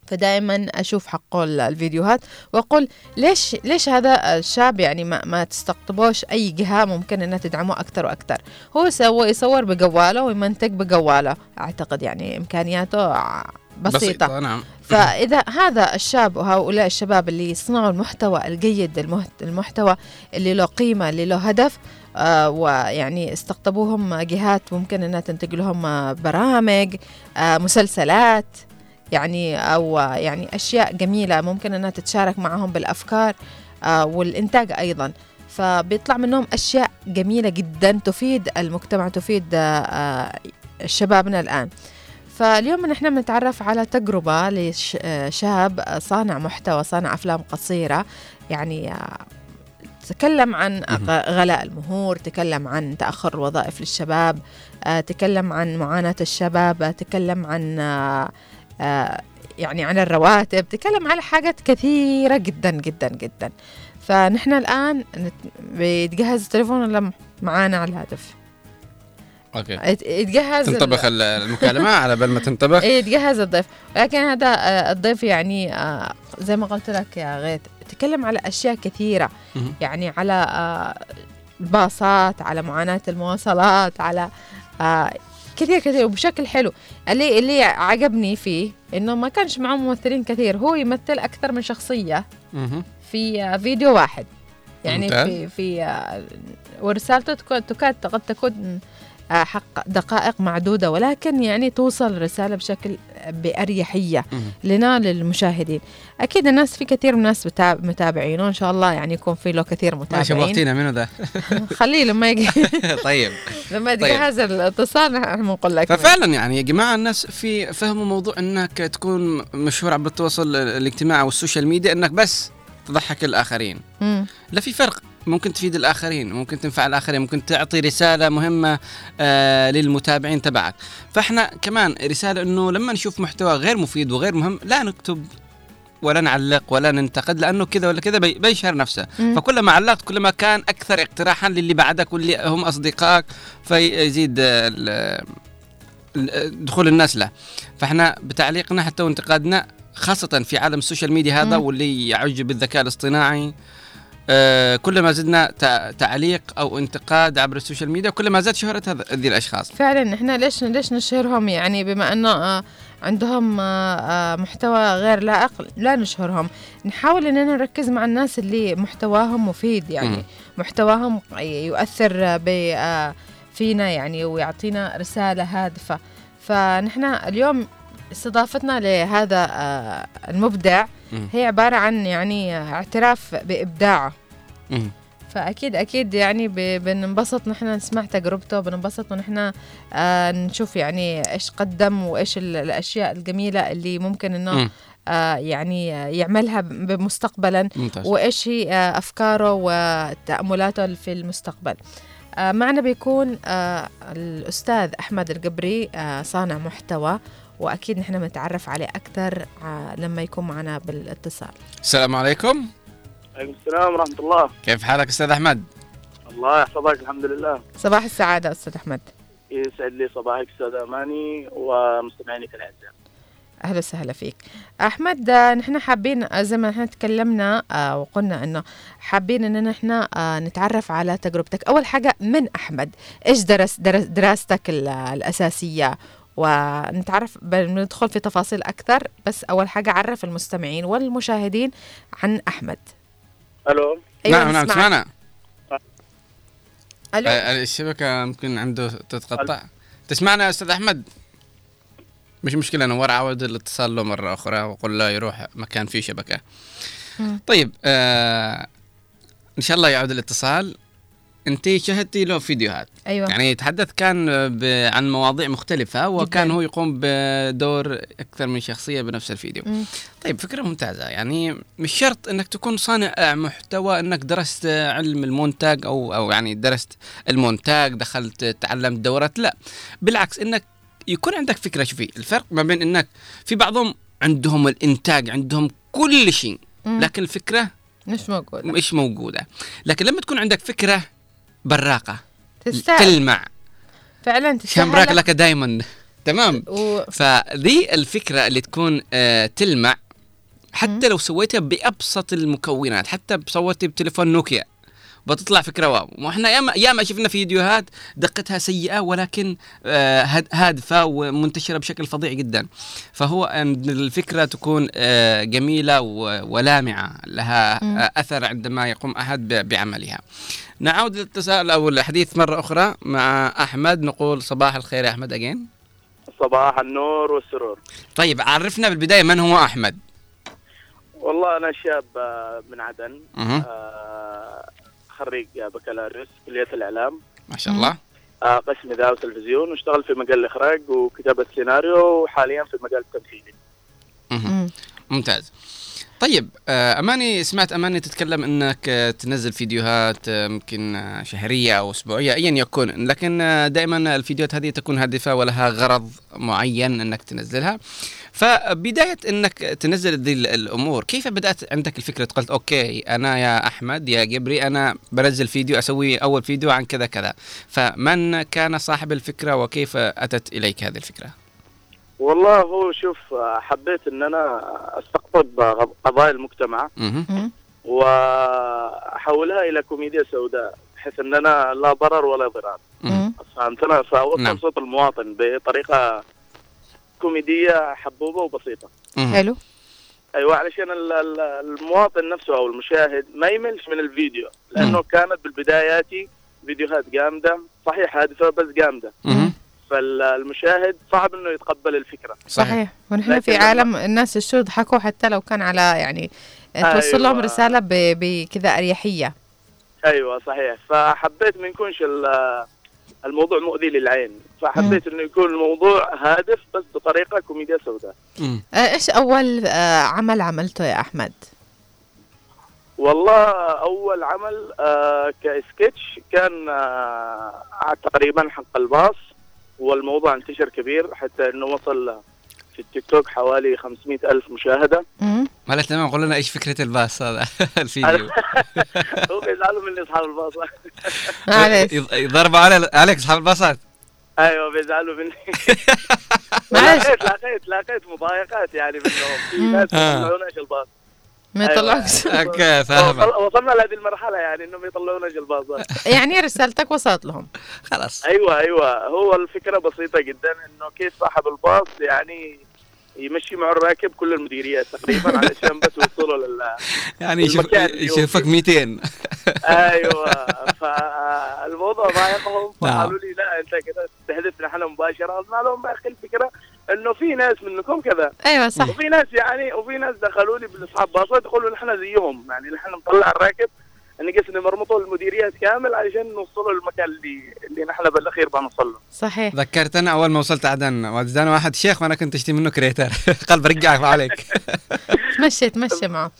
فدائما أشوف حقه ال- الفيديوهات وأقول ليش ليش هذا الشاب يعني ما, ما تستقطبوش أي جهة ممكن انها تدعمه أكثر وأكثر. هو سوى يصور بجواله ويمنتج بجواله أعتقد يعني إمكانياته بسيطة, بسيطة، نعم. فإذا هذا الشاب وهؤلاء الشباب اللي يصنعوا المحتوى الجيد المحتوى اللي له قيمة اللي له هدف آه، ويعني استقطبوهم جهات ممكن إنها تنتج لهم آه، برامج آه، مسلسلات يعني آه، يعني أشياء جميلة ممكن إنها تتشارك معهم بالأفكار آه، والإنتاج أيضا. فبيطلع منهم أشياء جميلة جدا تفيد المجتمع تفيد شبابنا الآن. فاليوم نحن بنتعرف على تجربة لشاب صانع محتوى صانع أفلام قصيرة. يعني آه، تكلم عن غلاء المهور تكلم عن تأخر الوظائف للشباب آه، تكلم عن معاناة الشباب آه، تكلم عن آه، آه، يعني عن الرواتب تكلم على حاجات كثيرة جدا جدا جدا. فنحن الآن بيتجهز التليفون ولا معانا على الهاتف؟ أوكي. يت- يتجهز تنطبخ ال- المكالمة على بال ما تنطبخ. يتجهز الضيف. لكن هذا آه، الضيف يعني آه، زي ما قلت لك يا غيث تكلم على أشياء كثيرة. يعني على آه، الباصات على معاناة المواصلات على كثير كثير وبشكل حلو. اللي اللي عجبني فيه إنه ما كانش معه ممثلين كثير. هو يمثل أكثر من شخصية. في فيديو واحد. يعني. في في ورسالته تكاد قد تكون حق دقائق معدودة ولكن يعني توصل رسالة بشكل بأريحية لنا للمشاهدين أكيد الناس في كثير من الناس متابعين وإن شاء الله يعني يكون في له كثير متابعين. شوقتينا منو ذا؟ خليه لما يجي. طيب. لما طيب. يتجهز الاتصال نحن بنقول لك. ففعلا يعني يا جماعة الناس في فهموا موضوع إنك تكون مشهور عبر التواصل الاجتماعي وال social media إنك بس تضحك الآخرين. مم. لا في فرق. ممكن تفيد الآخرين ممكن تنفع الآخرين ممكن تعطي رسالة مهمة آه للمتابعين تبعك فإحنا كمان رسالة إنه لما نشوف محتوى غير مفيد وغير مهم لا نكتب ولا نعلق ولا ننتقد لأنه كذا ولا كذا بي- بيشهر نفسه مم. فكلما علقت كلما كان أكثر اقتراحا للي بعدك واللي هم أصدقائك فيزيد دخول الناس له فإحنا بتعليقنا حتى وانتقادنا خاصة في عالم ال social media هذا مم. واللي يعج بالذكاء الاصطناعي آه كلما زدنا تع- تعليق أو انتقاد عبر ال social media كلما زاد شهرة هذا- هذه الأشخاص. فعلا إحنا ليش ليش نشهرهم؟ يعني بما انه آه، عندهم آه، محتوى غير لائق لا نشهرهم. نحاول إننا نركز مع الناس اللي محتواهم مفيد يعني. محتواهم يؤثر فينا يعني ويعطينا رسالة هادفة. فنحن اليوم استضافتنا لهذا آه، المبدع. هي عبارة عن يعني اعتراف بإبداعه مم. فأكيد أكيد يعني بننبسط نحن نسمع تجربته بننبسط ونحن آه نشوف يعني إيش قدم وإيش ال- الأشياء الجميلة اللي ممكن مم. آه يعني يعملها مستقبلا. وإيش هي أفكاره وتأملاته في المستقبل معنا بيكون الأستاذ أحمد القبري صانع محتوى وأكيد نحن بنتعرف عليه أكثر لما يكون معنا بالاتصال. السلام عليكم. عليكم السلام ورحمة الله. كيف حالك أستاذ أحمد؟ الله يحفظك الحمد لله. صباح السعادة أستاذ أحمد. يسعد لي صباحك أستاذ أماني ومستمعينك الأعزاء. أهلا وسهلا فيك. أحمد آه، نحن حابين آه، زي ما نحن تكلمنا آه، وقلنا إنه حابين إن نحن آه، نتعرف على تجربتك. أول حاجة من أحمد إيش درس, درس دراستك ال- الأساسية؟ ونتعرف بندخل في تفاصيل أكثر. بس أول حاجة عرف المستمعين والمشاهدين عن أحمد. ألو؟ أيوة، نعم نعم. سمعنا. ألو؟ آه، الشبكة ممكن عنده تتقطع. تسمعنا يا أستاذ أحمد؟ مش مشكلة نور عاود الاتصال له مرة أخرى وقل له يروح مكان فيه شبكة. طيب آه إن شاء الله يعود الاتصال. أنت شاهدتي له فيديوهات. أيوه. يعني يتحدث كان عن مواضيع مختلفة وكان جداً. هو يقوم بدور أكثر من شخصية بنفس الفيديو. مم. طيب فكرة ممتازة. يعني مش شرط إنك تكون صانع محتوى إنك درست علم المونتاج أو أو يعني درست المونتاج دخلت تعلمت دورات. لا بالعكس إنك يكون عندك فكرة. شوفي الفرق ما بين إنك في بعضهم عندهم الإنتاج عندهم كل شيء. لكن الفكرة مش موجود مش موجودة. لكن لما تكون عندك فكرة براقة. تستاهل. تلمع. فعلا تستاهل. شمراك لك دايما. تمام. و... فذي الفكرة اللي تكون آه تلمع حتى لو سويتها بأبسط المكونات حتى سويتها بتليفون نوكيا. بتطلع فكرة واو. وإحنا ياما ياما شفنا فيديوهات دقتها سيئة ولكن آه، هاد- هادفة ومنتشرة بشكل فظيع جدا. فهو ان الفكرة تكون آه، جميلة ولامعة لها. آه، أثر عندما يقوم أحد بعملها. نعود للتساؤل أو الحديث مرة أخرى مع أحمد. نقول صباح الخير يا أحمد أجين. صباح النور والسرور. طيب عرفنا بالبداية من هو أحمد؟ والله أنا شاب آه، من عدن. مهم. آه، خريج بكالوريوس كلية الإعلام. ما شاء الله. آه، قسم إذاعة وتلفزيون واشتغل في مجال الإخراج وكتابة سيناريو وحاليا في مجال التمثيل مهم. ممتاز. طيب آه، أماني سمعت أماني تتكلم إنك آه، تنزل فيديوهات آه، يمكن آه، شهرية أو أسبوعية ايا يكن لكن دائما الفيديوهات هذه تكون هادفة ولها غرض معين إنك تنزلها؟ فبداية إنك تنزل ذي ال- الأمور كيف بدأت عندك الفكرة؟ قلت okay أنا يا أحمد يا جبري أنا بنزل فيديو أسوي أول فيديو عن كذا كذا. فمن كان صاحب الفكرة وكيف أتت إليك هذه الفكرة؟ والله هو شوف حبيت إن أنا أستقطب قضايا المجتمع. وأحولها إلى كوميديا سوداء بحيث إن أنا لا ضرر ولا ضرار. فهمتنا فاوصل نعم. صوت المواطن بطريقة كوميدية حبوبة وبسيطة. حلو. أيوه علشان ال- ال- المواطن نفسه أو المشاهد ما يملش من الفيديو لأنه كانت بالبدايات فيديوهات جامدة صحيح هادفة بس جامدة. فالمشاهد صعب إنه يتقبل الفكرة. صحيح. ونحن في عالم الناس الشو يضحكوا حتى لو كان على يعني توصل لهم أيوة. رسالة ب- بكذا أريحية. أيوه صحيح. فحبيت ما يكونش ال- الموضوع مؤذي للعين. فحبيت إنه يكون الموضوع هادف بس بطريقة كوميديا سوداء. آه، إيش أول آه، عمل عملته يا أحمد؟ والله أول عمل آه كسكتش كان آه تقريبا حق الباص والموضوع انتشر كبير حتى إنه وصل في التيك توك حوالي 500 ألف مشاهدة. هلا تمام قول لنا إيش فكرة الباص هذا؟ الفيديو. هو بيزعلوا مني أصحاب الباص. يض- يضربوا على عليك أصحاب الباصات. أيوه بيزعلوا مني. لقيت لقيت لقيت مضايقات يعني منهم. في ناس ما آه. يطلعوناش الباص ما يطلعوش أوكي فاهم وصل- وصلنا لهذه المرحلة يعني إنهم ما يطلعوناش الباصات يعني رسالتك وصلت لهم. خلاص. أيوه أيوه. هو الفكرة بسيطة جدا إنه كيف صاحب الباص يعني يمشي معه الراكب كل المديريات تقريبا علشان بس يوصلوا لل يعني يشوفك 200 أيوه. فالموضوع ضايقهم نعم. فقالوا لي لا أنت كده تستهدفنا إحنا مباشرة. قلنا لهم يا أخي الفكرة إنه في ناس منكم كذا. أيوه صح. وفي ناس يعني وفي ناس دخلوا لي بالاصحاب باصات يقولوا نحن زيهم. يعني نحن نطلع الراكب نقص نمرمطه المديريات كامل علشان نوصله للمكان اللي اللي نحن بالأخير بنوصل له صحيح. ذكرتنا أول ما وصلت عدن. وداني واحد شيخ وأنا كنت أشتي منه كريتر. قال برجعك عليك. تمشي تمشي معه.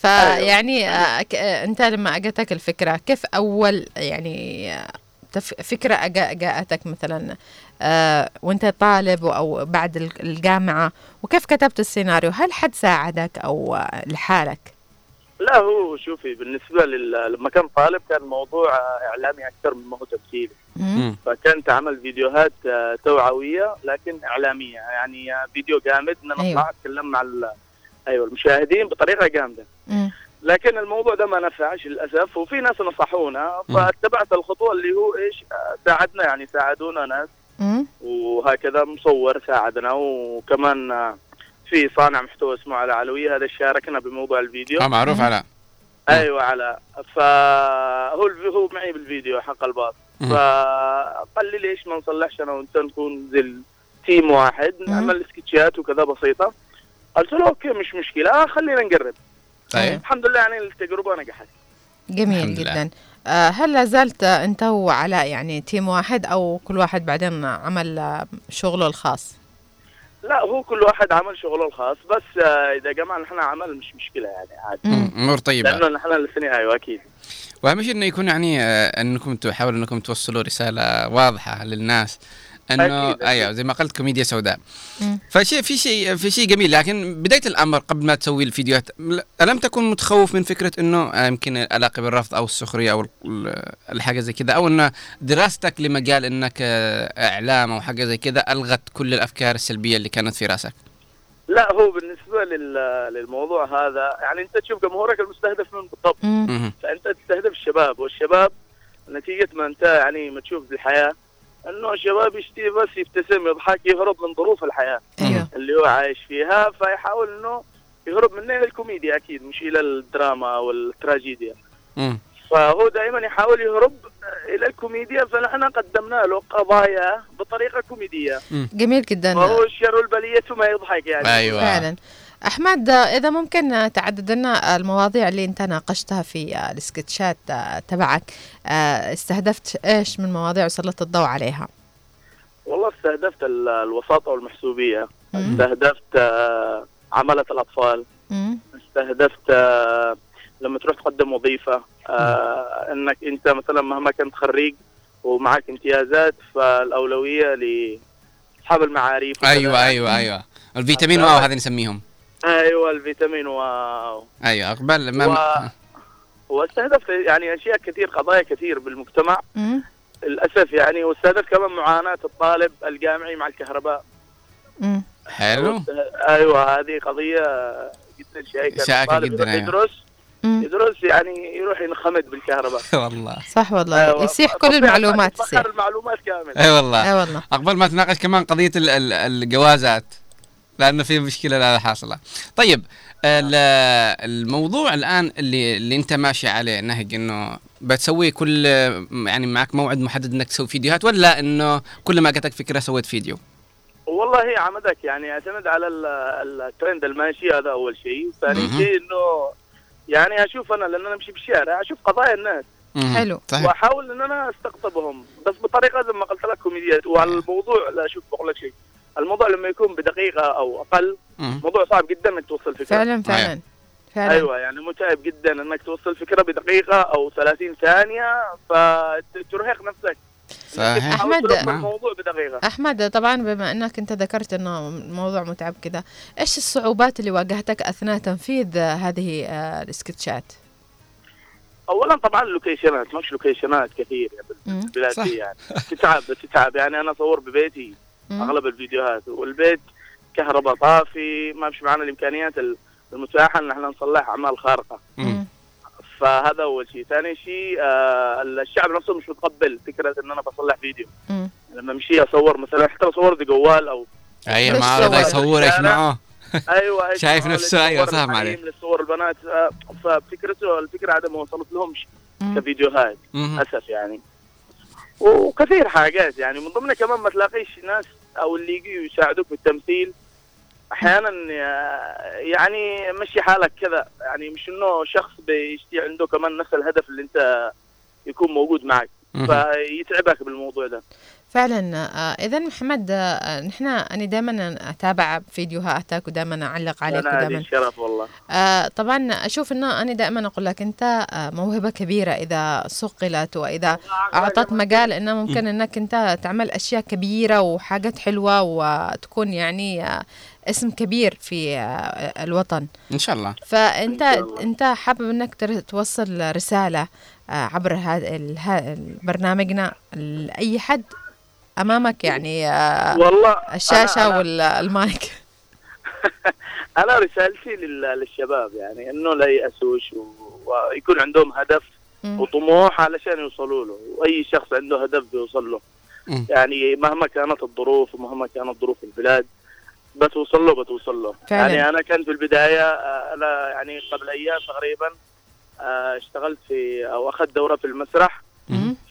فيعني آه، ك- آه، أنت لما اجتك الفكرة كيف أول يعني آه، تف- فكرة أجا- جاءتك مثلا آه، وأنت طالب أو بعد ال- الجامعة وكيف كتبت السيناريو؟ هل حد ساعدك أو آه، لحالك؟ لا هو شوفي بالنسبة لل... لما كان طالب كان موضوع إعلامي أكثر من ما هو تمثيلي فكنت عمل فيديوهات آه، توعوية لكن إعلامية. يعني آه، فيديو جامد ان أنا أيوة. اطلع اتكلم مع ال... أيوه المشاهدين بطريقة جامدة. لكن الموضوع ده ما نفعش للأسف وفي ناس نصحونا. فاتبعت الخطوة اللي هو إيش آه، ساعدنا يعني ساعدونا ناس. وهكذا مصور ساعدنا. وكمان في صانع محتوى اسمه على علوية هذا شاركنا بموضوع الفيديو. آه معروف على. أيوه على. فهو هو معي بالفيديو حق الباص. فقال لي ليش ما نصلحش أنا وأنت نكون زي التيم واحد نعمل سكتشات وكذا بسيطة. قلت له okay مش مشكلة. خلينا نقرب. طيب. الحمد لله يعني التجربة نجحت. جميل. جدا. آه، هل لا زلت آه، أنت وعلاء يعني team واحد أو كل واحد بعدين عمل آه، شغله الخاص؟ لا هو كل واحد عمل شغله الخاص بس آه، إذا جمعنا نحن عمل مش مشكلة يعني عادي. امور طيبه لأنه نحن الاثنين أيوه أكيد. وأهم شيء إنه يكون يعني آه، إنكم تحاولوا إنكم توصلوا رسالة واضحة للناس. أنه أيوه زي ما قلت كوميديا سوداء. فشيء في شيء في شيء جميل لكن بداية الأمر قبل ما تسوي الفيديوهات ألم تكن متخوف من فكرة إنه آه، يمكن الاقي بالرفض أو السخرية أو ال- الحاجة زي كذا أو ان دراستك لمجال إنك آه، إعلام أو حاجة زي كذا ألغت كل الأفكار السلبية اللي كانت في رأسك؟ لا هو بالنسبة لل- للموضوع هذا يعني أنت تشوف جمهورك المستهدف من بالضبط. فأنت تستهدف الشباب والشباب نتيجة ما أنت يعني ما تشوف بالحياة. إنه الشباب يشتي بس يبتسم يضحك يهرب من ظروف الحياة أيوه. اللي هو عايش فيها فيحاول إنه يهرب منها إلى الكوميديا أكيد مش إلى الدراما والتراجيديا. مم. فهو دائما يحاول يهرب إلى الكوميديا فنحن قدمنا له قضايا بطريقة كوميدية. جميل جدا. وهو الشر البلية ما يضحك يعني. أيوة. فعلا. أحمد إذا ممكن تعدد لنا المواضيع اللي أنت ناقشتها في السكتشات تبعك استهدفت إيش من مواضيع وسلطت الضوء عليها؟ والله استهدفت ال- الوساطة والمحسوبية. استهدفت آه، عملة الأطفال. مم. استهدفت آه، لما تروح تقدم وظيفة آه، إنك أنت مثلا مهما كنت خريج ومعك امتيازات فالأولوية لأصحاب المعارف أيوه أيوه أيوه. الفيتامين واو هذا نسميهم. أيوه الفيتامين واو أيوه أقبل. ما و- واستهدفت يعني أشياء كثير قضايا كثير بالمجتمع. مم. للأسف يعني واستهدفت كمان معاناة الطالب الجامعي مع الكهرباء. مم. حلو. أيوه هذه قضية جدا شائكة. شائكة الطالب جداً، أيوة. يدرس مم. يدرس يعني يروح ينخمد بالكهرباء. والله. صح والله. أيوة. يسيح كل المعلومات يسيح المعلومات كامل أي والله. أي والله. أقبل ما تناقش كمان قضية ال- ال- الجوازات. لأنه في مشكلة لا حاصلة. طيب ال- الموضوع الآن اللي اللي أنت ماشي عليه نهج إنه بتسوي كل يعني معك موعد محدد إنك تسوي فيديوهات ولا إنه كل ما جاتك فكرة سويت فيديو؟ والله هي عمدك يعني اعتمد على ال- ال- الترند الماشي هذا أول شيء. ثاني. شيء إنه يعني أشوف أنا لأن أنا امشي بالشارع أشوف قضايا الناس. حلو. صحيح. وأحاول إن أنا أستقطبهم بس بطريقة زي ما قلت لك كوميديات. وعلى الموضوع لا شوف بقول لك شيء. الموضوع لما يكون بدقيقة أو أقل مم. موضوع صعب جدا إنك توصل فكرة. فعلا فعلا. فعلا. أيوه يعني متعب جدا إنك توصل فكرة بدقيقة أو 30 ثانية فترهق نفسك. صحيح. أحمد. تلم الموضوع بدقيقة. أحمد طبعا بما إنك أنت ذكرت إنه الموضوع متعب كذا إيش الصعوبات اللي واجهتك أثناء تنفيذ هذه آه، السكتشات؟ اولا طبعا اللوكيشنات مش لوكيشنات كثير يعني. بالبلاد يعني. تتعب تتعب. يعني أنا أصور ببيتي. أغلب الفيديوهات والبيت كهرباء طافي ما فيش معنا الإمكانيات المتاحة إن إحنا نصلح أعمال خارقة مم. فهذا أول شيء ثاني شيء آه الشعب نفسه مش متقبل فكرة إن أنا بصلح فيديو مم. لما امشي أصور مثلا حتى اصور بجوال أو أي ما هذا صور. يصور إيش معه أيوه إيش شايف نفسه، أيوة، للصور فاهم عليك. للصور البنات آه، ففكرته الفكرة عدم ما وصلت لهمش. كفيديوهات. للأسف يعني وكثير حاجات. يعني من ضمنها كمان ما تلاقيش ناس أو اللي يجوا يساعدوك بالتمثيل أحيانا آه، يعني مشي حالك كذا. يعني مش إنه شخص بيشتي عنده كمان نفس الهدف اللي أنت يكون موجود معك. فيتعبك بالموضوع ده. فعلا آه، اذا محمد آه، نحن أنا دائما أتابع فيديوهاتك ودائما أعلق عليك ودائما الشرف والله. آه طبعا أشوف إنه أنا دائما أقول لك أنت موهبة كبيرة إذا صقلت وإذا أعطت مجال إنه ممكن إنك أنت تعمل أشياء كبيرة وحاجات حلوة وتكون يعني اسم كبير في الوطن. إن شاء الله. فأنت أنت حابب إنك توصل رسالة عبر هذا برنامجنا لأي حد؟ أمامك يعني آه والله الشاشة أنا- أنا- والمايك أنا رسالتي لل- للشباب يعني إنه لا يأسوش ويكون عندهم هدف. وطموح علشان يوصلوا له وأي شخص عنده هدف بيوصل له. يعني مهما كانت الظروف ومهما كانت ظروف البلاد بتوصل له بتوصل له فعلا. يعني أنا كان في البداية آه، أنا يعني قبل أيام تقريبا آه، اشتغلت في أو أخذت دورة في المسرح.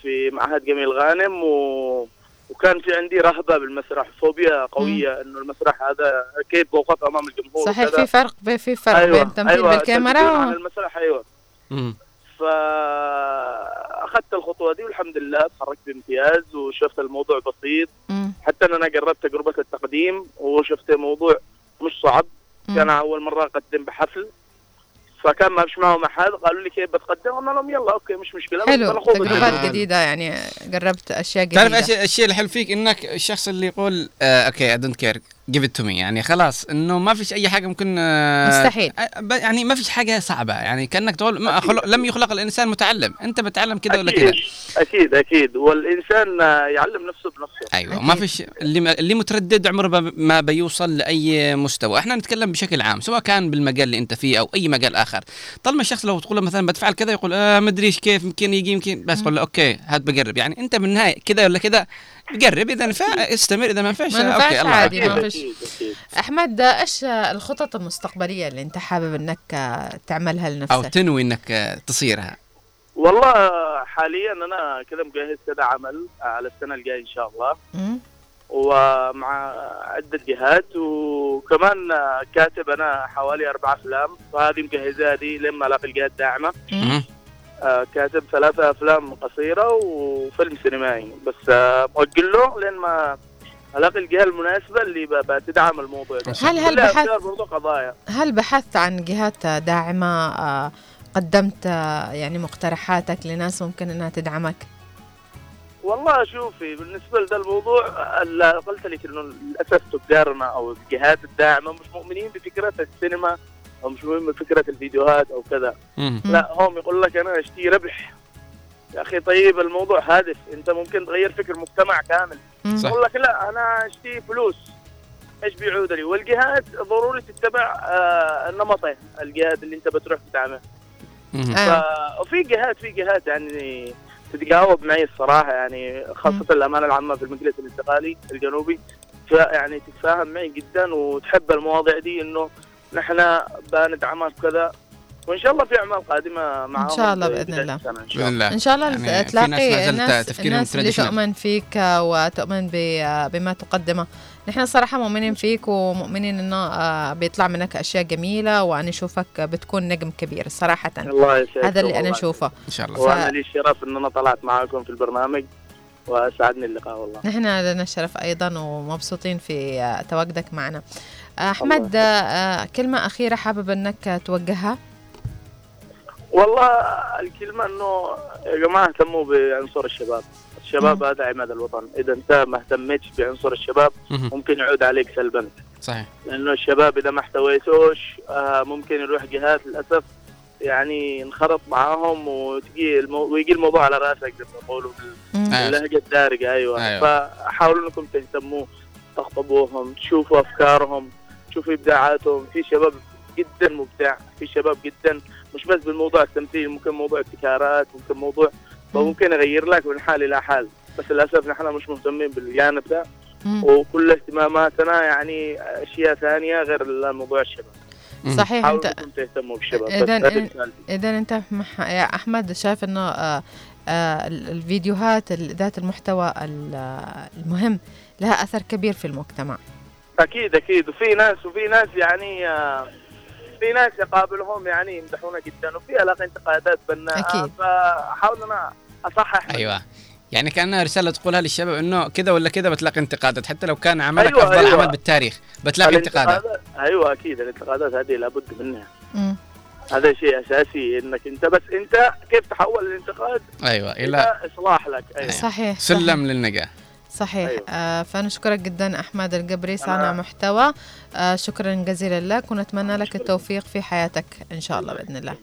في معهد جميل غانم و... وكان في عندي رهبة بالمسرح فوبيا قوية إنه المسرح هذا كيف بوقف أمام الجمهور صحيح. في فرق في فرق أيوة، بين تمثيل أيوة، بالكاميرا. عن المسرح أيوه مم. فأخذت الخطوة دي والحمد لله تخرجت بامتياز وشفت الموضوع بسيط مم. حتى إن أنا جربت تجربة التقديم وشفت موضوع مش صعب مم. كان أول مرة أقدم بحفل فكان ما فيش معهم أحد قالوا لي كيف بتقدم؟ قلنا لهم يلا أوكي مش مشكلة حلو بنخوض تجربات. جديدة يعني جربت أشياء تعرف جديدة. إيش الشيء الحلو فيك إنك الشخص اللي يقول آه okay I don't care give it to me. يعني خلاص إنه ما فيش أي حاجة ممكن آه، مستحيل. آه، يعني ما فيش حاجة صعبة. يعني كأنك تقول لم يخلق الإنسان متعلم. أنت بتعلم كده ولا أكيد كده؟ أكيد أكيد والإنسان آه، يعلم نفسه بنفسه. أيوه. ما فيش اللي اللي متردد عمره ما- ما بيوصل لأي مستوى. إحنا نتكلم بشكل عام سواء كان بالمجال اللي أنت فيه أو أي مجال آخر. طالما الشخص لو تقول له مثلا بتفعل كذا يقول آه ما أدريش كيف يمكن يجي يمكن بس قول له okay هات بجرب. يعني أنت بالنهايه كذا ولا كذا جرب إذا نفع استمر إذا ما نفعش ما نفعش أوكي الله عادي. ما فيش. أحمد إيش الخطط المستقبلية اللي أنت حابب إنك تعملها أو لنفسك تنوي إنك تصيرها؟ والله حاليا أنا كذا مجهز كذا عمل على السنة الجاية إن شاء الله. ومع عدة جهات وكمان كاتب أنا حوالي أربع أفلام وهذه مجهزة دي لما ألاقي مم. آه، كاتب ثلاثة أفلام قصيرة وفيلم سينمائي. بس آه، مؤجل له لين ما ألاقي الجهة المناسبة اللي بتدعم الموضوع ده. هل- هل بحث- برضو قضايا. هل بحثت عن جهات داعمة آه، قدمت آه، يعني مقترحاتك لناس ممكن إنها تدعمك؟ والله شوفي بالنسبة لده الموضوع قلت لك إنه للأسف تجارنا أو الجهات الداعمة مش مؤمنين بفكرة السينما أو مش مؤمنين بفكرة الفيديوهات أو كذا. مم. لا هم يقول لك أنا اشتي ربح. يا أخي طيب الموضوع هادف. أنت ممكن تغير فكر مجتمع كامل. صح. يقول لك لا أنا اشتي فلوس. إيش بيعود لي؟ والجهات ضروري تتبع آه نمطها الجهات اللي أنت بتروح تدعمها. وفي جهات في جهات يعني تتجاوب معي الصراحة يعني خاصة الأمانة العامة في المجلس الانتقالي الجنوبي. يعني تتفاهم معي جدا وتحب المواضيع دي إنه نحن بندعمها بكذا وإن شاء الله في أعمال قادمة معاهم إن شاء الله في بإذن الله. بإذن الله. إن شاء الله يعني في ناس تلاقي الناس, تفكيرهم الناس اللي. تؤمن فيك وتؤمن بما تقدمه. نحن صراحة مؤمنين فيك ومؤمنين إنه آه، بيطلع منك أشياء جميلة وأنا أشوفك بتكون نجم كبير صراحة. الله يسعدك هذا اللي أنا. أشوفه. إن شاء الله. وأنا لي الشرف إن أنا طلعت معاكم في البرنامج. واسعدني اللقاء والله. نحن لنا الشرف أيضا ومبسوطين في تواجدك معنا. آه، أحمد آه، كلمة أخيرة حابب أنك توجهها؟ والله الكلمة إنه يا جماعة اهتموا بعنصر الشباب. الشباب هذا عماد الوطن. إذا أنت ما اهتمتش بعنصر الشباب. ممكن يعود عليك سلبا. صحيح. لأنه الشباب إذا ما احتويتوش آه، ممكن يروح جهات للأسف يعني انخرط معاهم وتجي المو... ويجي الموضوع على راسك زي ما يقولوا بال- أيوة. باللهجة الدارجة أيوه, أيوة. فحاولوا إنكم تهتموا تخطبوهم تشوفوا أفكارهم تشوفوا إبداعاتهم. في شباب جدا مبدع في شباب جدا مش بس بالموضوع التمثيل ممكن موضوع ابتكارات ممكن موضوع ممكن يغير لك من حال إلى حال. بس للأسف نحن مش مهتمين بالجانب ده. وكل اهتماماتنا يعني أشياء ثانية غير موضوع الشباب. صحيح انت تهتموا بالشباب اذا. اذا أنت مح- يا أحمد شايف إنه آه، آه، ال- الفيديوهات ال- ذات المحتوى ال- المهم لها أثر كبير في المجتمع. أكيد أكيد. وفي ناس وفي ناس يعني آه، في ناس يقابلهم يعني يمدحونا جدا وفي الاقي انتقادات بناءة. أكيد. فحاول أنا اصحح أيوه. يعني كأنها رسالة تقولها للشباب إنه كذا ولا كذا بتلاقي انتقادات. حتى لو كان عملك أيوة، افضل أيوة. عمل بالتاريخ بتلاقي انتقادات. أيوه أكيد الانتقادات هذه لابد منها. مم. هذا شيء أساسي إنك أنت بس أنت كيف تحول الانتقاد؟ أيوه إلى إصلاح لك. أيوه. صحيح سلم للنجاة. صحيح. أيوة. آه فنشكرك جدا أحمد القبري صانع محتوى. آه شكرا جزيلا لك ونتمنى لك التوفيق في حياتك إن شاء الله بإذن الله.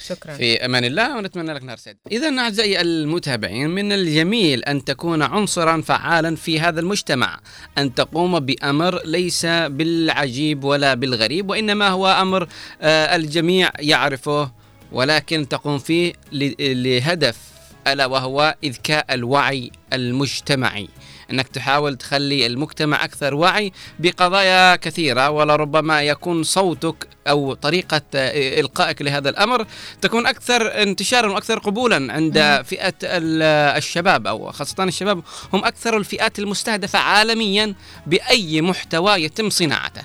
شكرا في أمان الله ونتمنى لك نهار سعيد. اذا أعزائي المتابعين من الجميل أن تكون عنصرا فعالا في هذا المجتمع، أن تقوم بأمر ليس بالعجيب ولا بالغريب وإنما هو أمر آه، الجميع يعرفه ولكن تقوم فيه لهدف ألا وهو إذكاء الوعي المجتمعي. أنك تحاول تخلي المجتمع أكثر وعي بقضايا كثيرة ولربما يكون صوتك أو طريقة آه، إلقائك لهذا الأمر تكون أكثر انتشارا وأكثر قبولا عند. فئة ال- الشباب أو خاصة الشباب هم أكثر الفئات المستهدفة عالميا بأي محتوى يتم صناعته.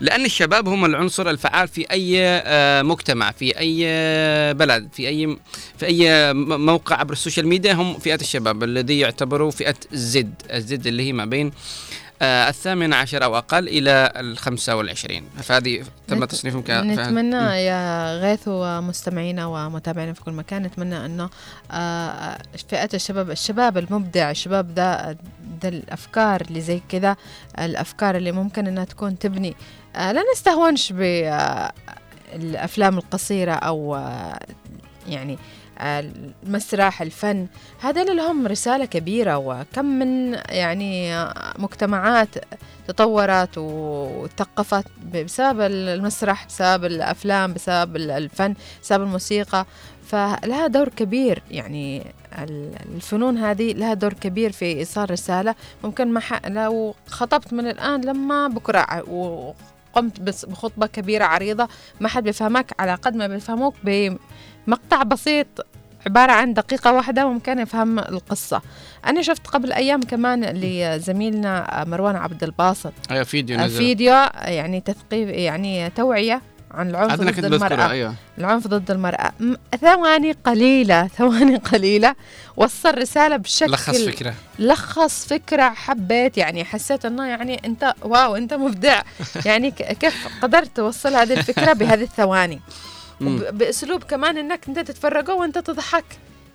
لأن الشباب هم العنصر الفعال في أي آه، مجتمع في أي آه، بلد في أي في م- موقع عبر ال social media هم فئة الشباب الذي يعتبروا فئة ال Z ال Z اللي هي ما بين الثامن عشر أو أقل إلى الخمسة والعشرين فهذه تم نت- تصنيفهم ك نتمنى. يا غيث ومستمعينا ومتابعينا في كل مكان نتمنى انه آه، فئة الشباب الشباب المبدع الشباب ده ده الأفكار اللي زي كذا الأفكار اللي ممكن إنها تكون تبني آه، لا نستهونش بالافلام القصيرة أو آه، يعني آه، المسرح الفن هذا لهم رسالة كبيرة وكم من يعني مجتمعات تطورت وثقفت بسبب المسرح بسبب الأفلام بسبب الفن بسبب الموسيقى. فلها دور كبير يعني ال- الفنون هذه لها دور كبير في إيصال رسالة. ممكن ما لو خطبت من الآن لما بكرة وقمت بخطبة كبيرة عريضة ما حد بيفهمك على قد ما بيفهموك بمقطع بسيط عبارة عن دقيقة واحدة ممكن يفهم القصة. أنا شفت قبل أيام كمان لزميلنا مروان عبد الباسط. أيوه فيديو نزل. فيديو يعني تثقيف يعني توعية عن العنف ضد المرأة. أيوة. العنف ضد المرأة. ثواني قليلة ثواني قليلة. وصل رسالة بشكل لخص فكرة. لخص فكرة حبيت يعني حسيت إنه يعني أنت واو أنت مبدع. يعني كيف قدرت توصل هذه الفكرة بهذه الثواني؟ بأسلوب كمان إنك أنت تتفرجه وأنت تضحك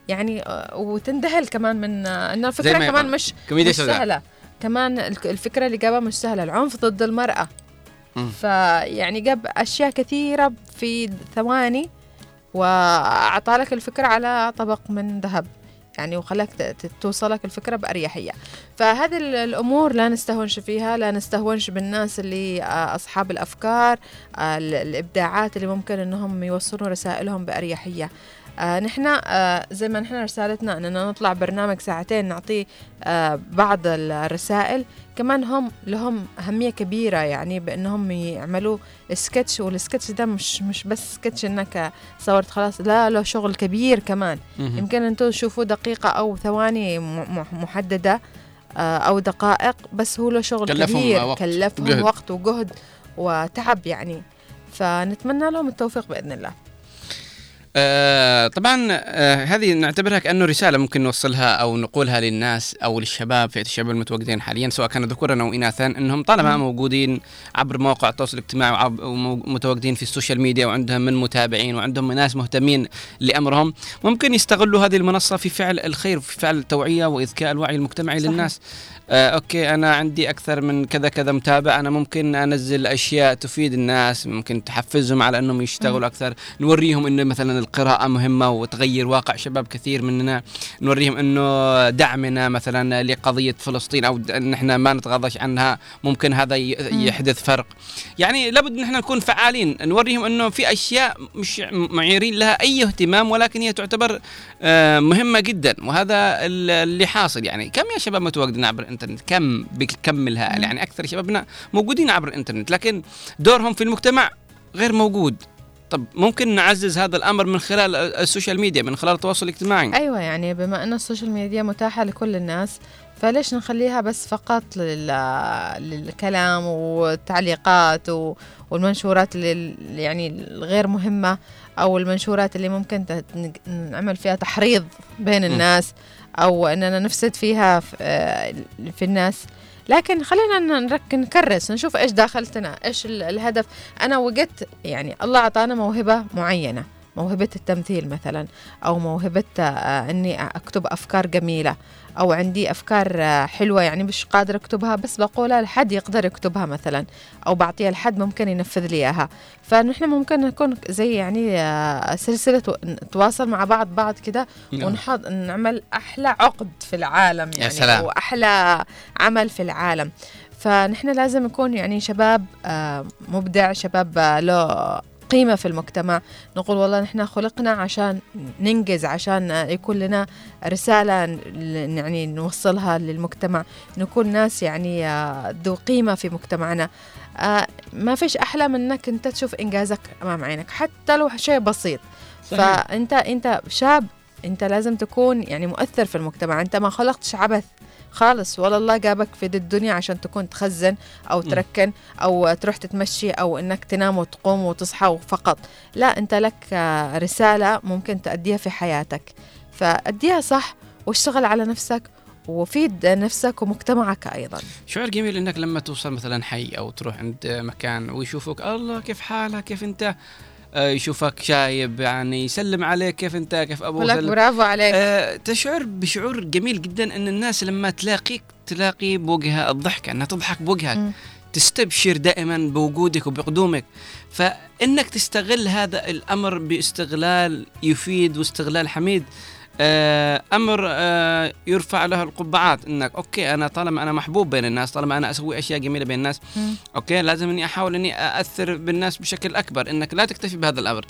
يعني آه، وتندهل كمان من آه، ان الفكرة ما كمان. مش مش. سهلة كمان الفكرة اللي جابها مش سهلة العنف ضد المرأة مم. فيعني جاب أشياء كثيرة في ثواني وأعطى لك الفكرة على طبق من ذهب يعني وخلاك توصلك الفكرة بأريحية. فهذه ال- الأمور لا نستهونش فيها لا نستهونش بالناس اللي آه، أصحاب الأفكار آه، ال- الإبداعات اللي ممكن أنهم يوصلوا رسائلهم بأريحية. آه نحن آه زي ما نحن رسالتنا إننا نطلع برنامج ساعتين نعطي آه بعض الرسائل كمان هم لهم أهمية كبيرة يعني بأنهم يعملوا سكتش والسكتش ده مش مش بس سكتش إنك صورت خلاص لا له شغل كبير كمان. يمكن أنتم تشوفوا دقيقة أو ثواني محددة آه أو دقائق بس هو له شغل كلفهم كبير وقت، كلفهم. وقت وجهد وتعب يعني فنتمنى لهم التوفيق بإذن الله آه طبعا آه هذه نعتبرها كأنه رسالة ممكن نوصلها أو نقولها للناس أو للشباب فئة الشباب المتواجدين حاليا سواء كانوا ذكورا أو اناثا إنهم طالما مم. موجودين عبر مواقع التواصل الاجتماعي ومتواجدين في ال social media وعندهم من متابعين وعندهم ناس مهتمين لأمرهم ممكن يستغلوا هذه المنصة في فعل الخير في فعل التوعية وإذكاء الوعي المجتمعي صحيح. للناس okay أنا عندي أكثر من كذا كذا متابع. أنا ممكن أنزل أشياء تفيد الناس ممكن تحفزهم على إنهم يشتغلوا. أكثر. نوريهم إنه مثلا القراءة مهمة وتغير واقع شباب كثير مننا. نوريهم إنه دعمنا مثلا لقضية فلسطين أو ان إحنا ما نتغاضاش عنها. ممكن هذا. يحدث فرق. يعني لابد ان إحنا نكون فعالين. نوريهم إنه في أشياء مش معيرين لها أي اهتمام ولكن هي تعتبر آه، مهمة جدا. وهذا ال- اللي حاصل يعني. كم يا شباب متواجدين عبر الإنترنت كم بكم الهائل يعني أكثر شبابنا موجودين عبر الإنترنت لكن دورهم في المجتمع غير موجود. طب ممكن نعزز هذا الأمر من خلال ال social media من خلال التواصل الاجتماعي؟ أيوة يعني بما أن ال social media متاحة لكل الناس فليش نخليها بس فقط لل... للكلام والتعليقات و... والمنشورات اللي يعني الغير مهمة أو المنشورات اللي ممكن نعمل فيها تحريض بين م. أو أننا نفسد فيها في, آه، في الناس. لكن خلينا نكرس نشوف إيش داخلتنا إيش ال- الهدف. أنا وجدت يعني الله أعطانا موهبة معينة موهبة التمثيل مثلا أو موهبة آه، أني أكتب أفكار أو عندي أفكار آه، حلوة يعني مش قادرة أكتبها بس بقولها لحد يقدر يكتبها مثلا أو بعطيها لحد ممكن ينفذ لي إياها فنحن ممكن نكون زي يعني آه، سلسلة و- نتواصل مع بعض بعض كده. ونحط نعمل أحلى عقد في العالم يعني سلام. وأحلى عمل في العالم فنحن لازم نكون يعني شباب آه، مبدع شباب له قيمة في المجتمع. نقول والله نحن خلقنا عشان ننجز عشان يكون لنا رسالة يعني نوصلها للمجتمع نكون ناس يعني آه، ذو قيمة في مجتمعنا. آه، ما فيش أحلى من أنك أنت تشوف إنجازك أمام عينك حتى لو شيء بسيط. صحيح. فأنت أنت شاب أنت لازم تكون يعني مؤثر في المجتمع. أنت ما خلقتش عبث خالص ولا الله جابك في دي الدنيا عشان تكون تخزن أو تركن أو تروح تتمشي أو إنك تنام وتقوم وتصحى فقط. لا أنت لك رسالة ممكن تأديها في حياتك. فأديها صح واشتغل على نفسك وفيد نفسك ومجتمعك أيضا. شعور جميل إنك لما توصل مثلا حي أو تروح عند مكان ويشوفوك الله كيف حالك؟ كيف أنت؟ يشوفك شايب يعني يسلم عليك كيف انت؟ كيف أبوك لك برافو عليك. آه، تشعر بشعور جميل جدا إن الناس لما تلاقيك تلاقي بوجهها الضحكه إنها تضحك بوجهك. تستبشر دائما بوجودك وبقدومك. فإنك تستغل هذا الأمر باستغلال يفيد واستغلال حميد آه، أمر آه، يرفع له القبعات إنك okay أنا طالما أنا محبوب بين الناس طالما أنا أسوي أشياء جميلة بين الناس. okay لازم إني أحاول إني أأثر بالناس بشكل أكبر إنك لا تكتفي بهذا الأمر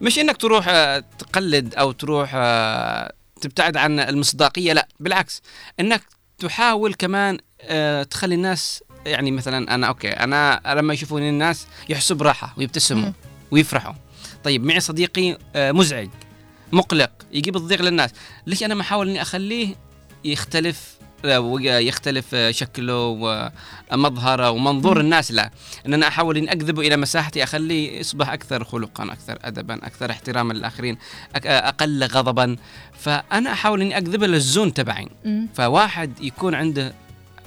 مش إنك تروح آه، تقلد أو تروح آه، تبتعد عن المصداقية لا بالعكس إنك تحاول كمان آه، تخلي الناس يعني مثلا أنا أوكي أنا لما يشوفوني الناس يحسوا براحة ويبتسموا. ويفرحوا طيب معي صديقي آه، مزعج مقلق يجيب الضيق للناس. ليش أنا ما أحاول إني أخليه يختلف آه، يختلف آه، شكله ومظهره ومنظور. الناس؟ له إن أنا أحاول إني اجذبه إلى مساحتي أخليه يصبح أكثر خلقا أكثر ادبا أكثر احتراما للآخرين أك- أقل غضبا. فأنا أحاول إني اجذبه للزون تبعي. فواحد يكون عنده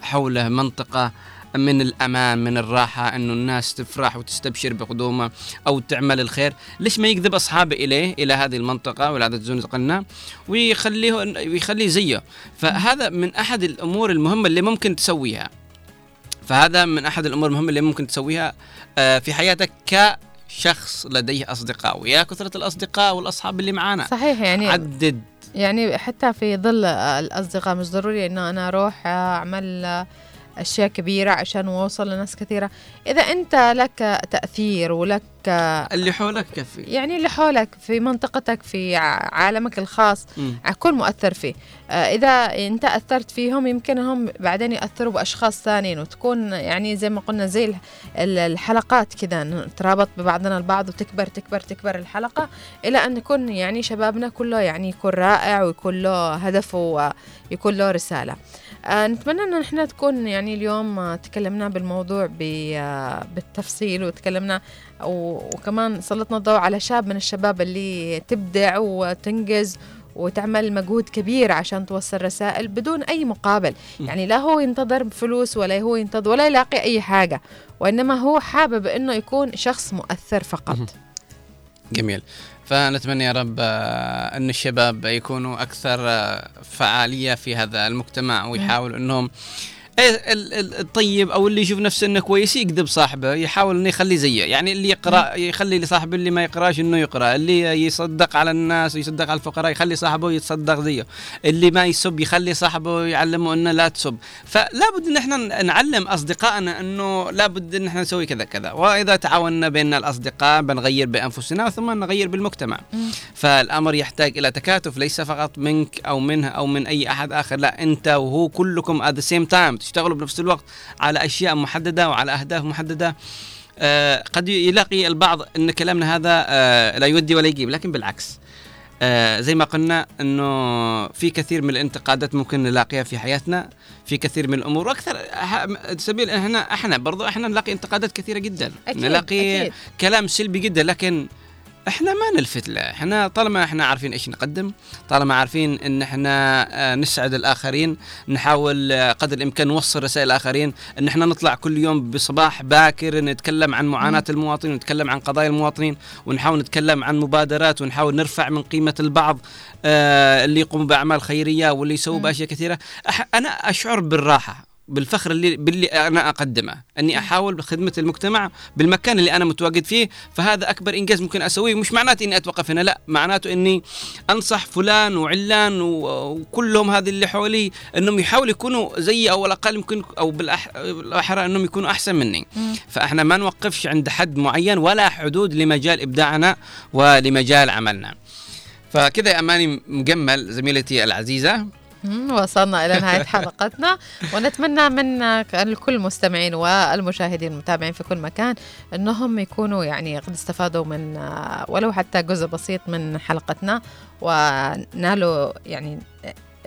حوله منطقة من الأمان من الراحة أنه الناس تفرح وتستبشر بقدومه أو تعمل الخير. ليش ما يجذب أصحابه إليه إلى هذه المنطقة وإلى هذا اللي قلنا ويخليه ويخليه زيه. فهذا من أحد الأمور المهمة اللي ممكن تسويها. فهذا من أحد الأمور المهمة اللي ممكن تسويها آه، في حياتك كشخص لديه أصدقاء. ويا كثرة الأصدقاء والأصحاب اللي معانا. صحيح يعني عدد. يعني حتى في ظل الأصدقاء مش ضروري إنه أنا أروح أعمل أشياء كبيرة عشان أوصل لناس كثيرة. إذا أنت لك تأثير ولك اللي حولك كفي. يعني اللي حولك في منطقتك في عالمك الخاص مم. كن مؤثر فيه. آه، إذا أنت أثرت فيهم يمكن هم بعدين يأثروا بأشخاص ثانيين وتكون يعني زي ما قلنا زي ال- ال- الحلقات كذا نترابط ببعضنا البعض وتكبر تكبر تكبر الحلقة إلى أن نكون يعني شبابنا كله يعني يكون رائع ويكون له هدف ويكون له رسالة. آه، نتمنى أن إحنا تكون يعني اليوم آه، تكلمنا بالموضوع آه، بالتفصيل وتكلمنا وكمان سلطنا الضوء على شاب من الشباب اللي تبدع وتنجز وتعمل مجهود كبير عشان توصل رسائل بدون أي مقابل. يعني لا هو ينتظر فلوس ولا هو ينتظر ولا يلاقي أي حاجة وإنما هو حابب أنه يكون شخص مؤثر فقط. جميل. فنتمنى يا رب آه، أن الشباب يكونوا أكثر آه، فعالية في هذا المجتمع ويحاولوا أنهم الطيب أو اللي يشوف نفسه إنه كويس يكذب صاحبه يحاول إنه يخليه زيه. يعني اللي يقرأ يخلي لصاحبه اللي ما يقراش إنه يقرأ. اللي يصدق على الناس ويصدق على الفقراء يخلي صاحبه يتصدق زيه. اللي ما يسب يخلي صاحبه يعلمه إنه لا تسب. فلا بد إن إحنا نعلم أصدقائنا إنه لا بد إن إحنا نسوي كذا كذا. وإذا تعاوننا بين الأصدقاء بنغير بأنفسنا ثم نغير بالمجتمع. فالأمر يحتاج إلى تكاتف ليس فقط منك أو منها أو من أي أحد آخر. لا أنت وهو كلكم at the same time. تشتغلوا بنفس الوقت على أشياء محددة وعلى أهداف محددة. آه قد يلاقي البعض إن كلامنا هذا آه لا يودي ولا يجيب لكن بالعكس. آه زي ما قلنا إنه في كثير من الانتقادات ممكن نلاقيها في حياتنا في كثير من الأمور. وأكثر سبيل إحنا إحنا برضو إحنا نلاقي انتقادات كثيرة جدا. أكيد، نلاقي أكيد. كلام سلبي جدا لكن إحنا ما نلفت له. إحنا طالما إحنا عارفين إيش نقدم طالما عارفين إن إحنا آه، نسعد الآخرين نحاول آه، قدر الإمكان نوصل رسائل الآخرين إن إحنا نطلع كل يوم بصباح باكر نتكلم عن معاناة المواطنين ونتكلم عن قضايا المواطنين ونحاول نتكلم عن مبادرات ونحاول نرفع من قيمة البعض آه، اللي يقوم بأعمال خيرية واللي يسووا بأشياء كثيرة. أنا أشعر بالراحة. بالفخر اللي باللي أنا أقدمه. أني أحاول بخدمة المجتمع بالمكان اللي أنا متواجد فيه فهذا أكبر إنجاز ممكن أسويه. مش معناته إني أتوقف هنا لا. معناته إني أنصح فلان وعلان وكلهم هذه اللي حولي إنهم يحاولوا يكونوا زيي أو الأقل يمكن أو بالأحرى إنهم يكونوا أحسن مني. فإحنا ما نوقفش عند حد معين ولا حدود لمجال إبداعنا ولمجال عملنا. فكذا يا أماني مجمل زميلتي العزيزة. وصلنا إلى نهاية حلقتنا. ونتمنى من الكل المستمعين والمشاهدين المتابعين في كل مكان أنهم يكونوا يعني قد استفادوا من ولو حتى جزء بسيط من حلقتنا ونالوا يعني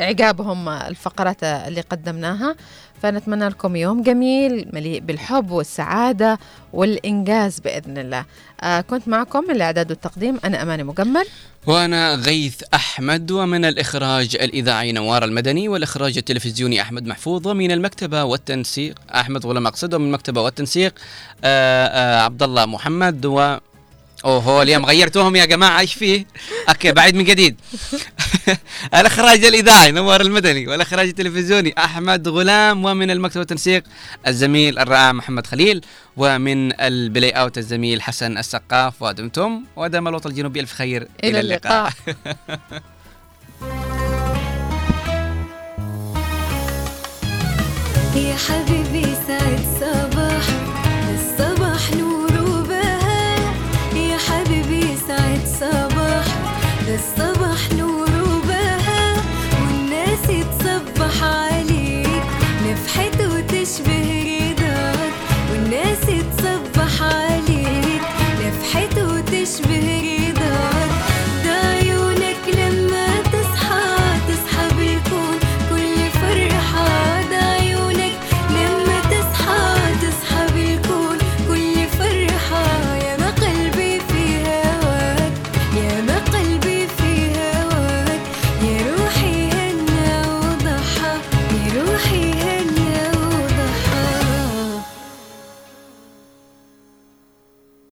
إعجابهم الفقرات اللي قدمناها. فنتمنى لكم يوم جميل مليء بالحب والسعادة والإنجاز بإذن الله. آه كنت معكم من الإعداد والتقديم أنا أماني مجمل. وأنا غيث أحمد ومن الإخراج الإذاعي نوار المدني والإخراج التلفزيوني أحمد محفوظ ومن المكتبة والتنسيق أحمد غلام أقصد ومن المكتبة والتنسيق آه، آه، عبد الله محمد و اوه اليوم غيرتوهم يا جماعة إيش فيه؟ أوكي بعد من جديد. الإخراج الإذاعي نوار المدني والإخراج التلفزيوني أحمد غلام ومن المكتب والتنسيق الزميل الرائع محمد خليل ومن البلاي أوت الزميل حسن السقاف. ودمتم ودام الوطن الجنوبي ألف خير. إلى اللقاء. يا حبيبي سعد صباح